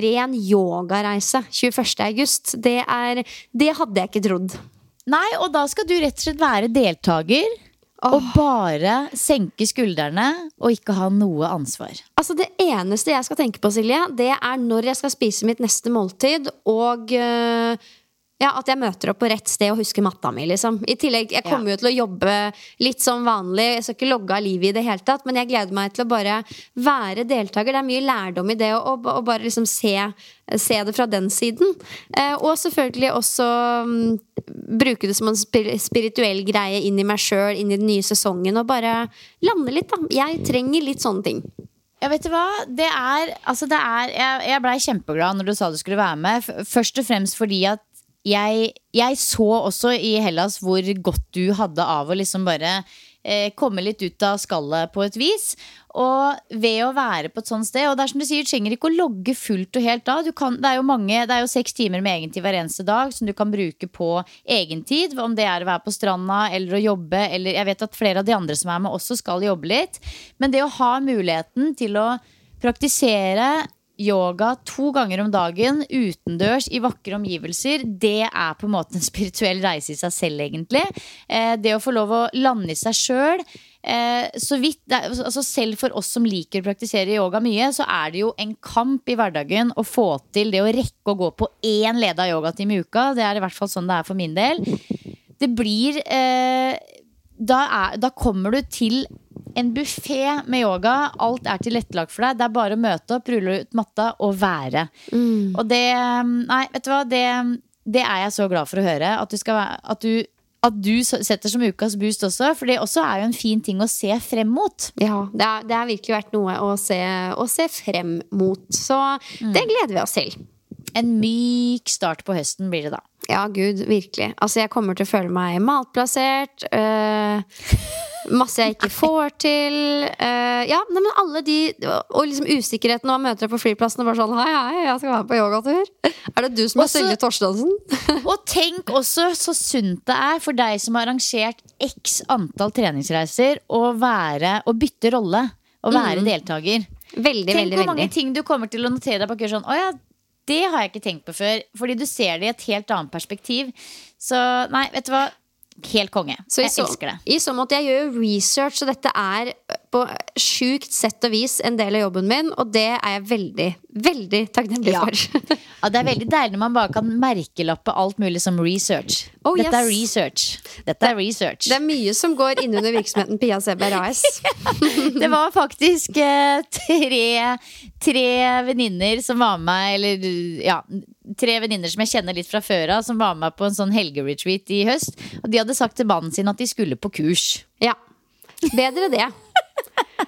ren yogareise 21. august. Det, er, det hadde jeg ikke trodd. Nei, og da skal du rett og slett være deltaker. Og bare senke skuldrene og ikke ha noe ansvar. Altså Det eneste jeg skal tenke på, Silje, det er når jeg skal spise mitt neste måltid, og øh, ja, At jeg møter opp på rett sted og husker matta mi. liksom I tillegg, Jeg kommer ja. jo til å jobbe litt som vanlig. Jeg skal ikke logge av livet i det hele tatt, men jeg gleder meg til å bare være deltaker. Det er mye lærdom i det å, bare liksom se, se, det fra den siden. Eh, og selvfølgelig også um, bruke det som en spirituell greie inn i meg sjøl, inn i den nye sesongen, og bare lande litt, da. Jeg trenger litt sånne ting. Ja, vet du hva? Det er, altså det er Jeg, jeg blei kjempeglad når du sa du skulle være med. Først og fremst fordi at jeg, jeg, så også i Hellas hvor godt du hadde av å liksom bare eh, komme litt ut av skallet på et vis. Og ved å være på et sånt sted Og det er som du sier, du trenger ikke å logge fullt og helt av. Kan, det, er jo mange, det er jo seks timer med egentid hver eneste dag som du kan bruke på egentid. Om det er å være på stranda eller å jobbe, eller jeg vet at flere av de andre som er med, også skal jobbe litt. Men det å ha muligheten til å praktisere yoga to ganger om dagen utendørs i vakre omgivelser, det er på en måte en spirituell reise i seg selv, egentlig. Eh, det å få lov å lande i seg sjøl. Eh, så vidt, altså selv for oss som liker å praktisere yoga mye, så er det jo en kamp i hverdagen å få til det å rekke å gå på én leda yogatime i uka. Det er i hvert fall sånn det er for min del. Det blir eh, da, er, da kommer du til en buffé med yoga. Alt er tilrettelagt for deg. Det er bare å møte opp, rulle ut matta og være. Mm. Og det Nei, vet du hva. Det, det, er jeg så glad for å høre. At du, skal, at du, at du setter som ukas boost også. For det også er jo en fin ting å se frem mot. Ja, det har, det har virkelig vært noe å se, å se frem mot. Så mm. det gleder vi oss til. En myk start på høsten blir det da. Ja, gud, virkelig. Altså, jeg kommer til å føle meg malplassert. Øh, masse jeg ikke får til. Øh, ja, nei, men alle de Og liksom usikkerheten når man møter deg på flyplassen og bare sånn Hei, hei, jeg skal være på yogatur. Er det du som er Sølje Torstensen? og tenk også så sunt det er for deg som har arrangert x antall treningsreiser, å være Å bytte rolle. Å være mm. deltaker. Veldig, Tenk veldig, hvor mange veldig. ting du kommer til å notere deg på. Sånn, å ja, det har jeg ikke tenkt på før. Fordi du ser det i et helt annet perspektiv. Så nei, vet du hva. Helt konge. jeg så, elsker det. I så måte, jeg gjør jo research, så dette er på sjukt sett og vis en del av jobben min, og det er jeg veldig, veldig takknemlig ja. for. ja, det er veldig deilig når man bare kan merkelappe alt mulig som research. Oh, Dette yes. er research. Dette er research. Det er mye som går innunder virksomheten Pia Seberg AS. det var faktisk eh, tre, tre venninner som var med, eller ja tre venninner som jeg kjenner litt fra før av, som var med på en sånn helgeretreat i høst. Og de hadde sagt til mannen sin at de skulle på kurs. Ja. Bedre det.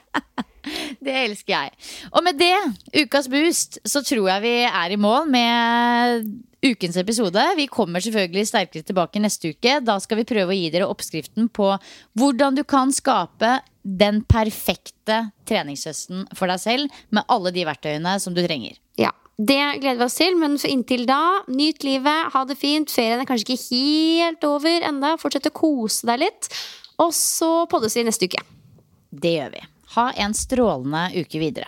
det elsker jeg. Og med det, ukas boost, så tror jeg vi er i mål med ukens episode. Vi kommer selvfølgelig sterkere tilbake neste uke. Da skal vi prøve å gi dere oppskriften på hvordan du kan skape den perfekte treningshøsten for deg selv med alle de verktøyene som du trenger. Det gleder vi oss til, men inntil da, nyt livet, ha det fint. Ferien er kanskje ikke helt over enda. Fortsett å kose deg litt. Og så poddes vi neste uke. Det gjør vi. Ha en strålende uke videre.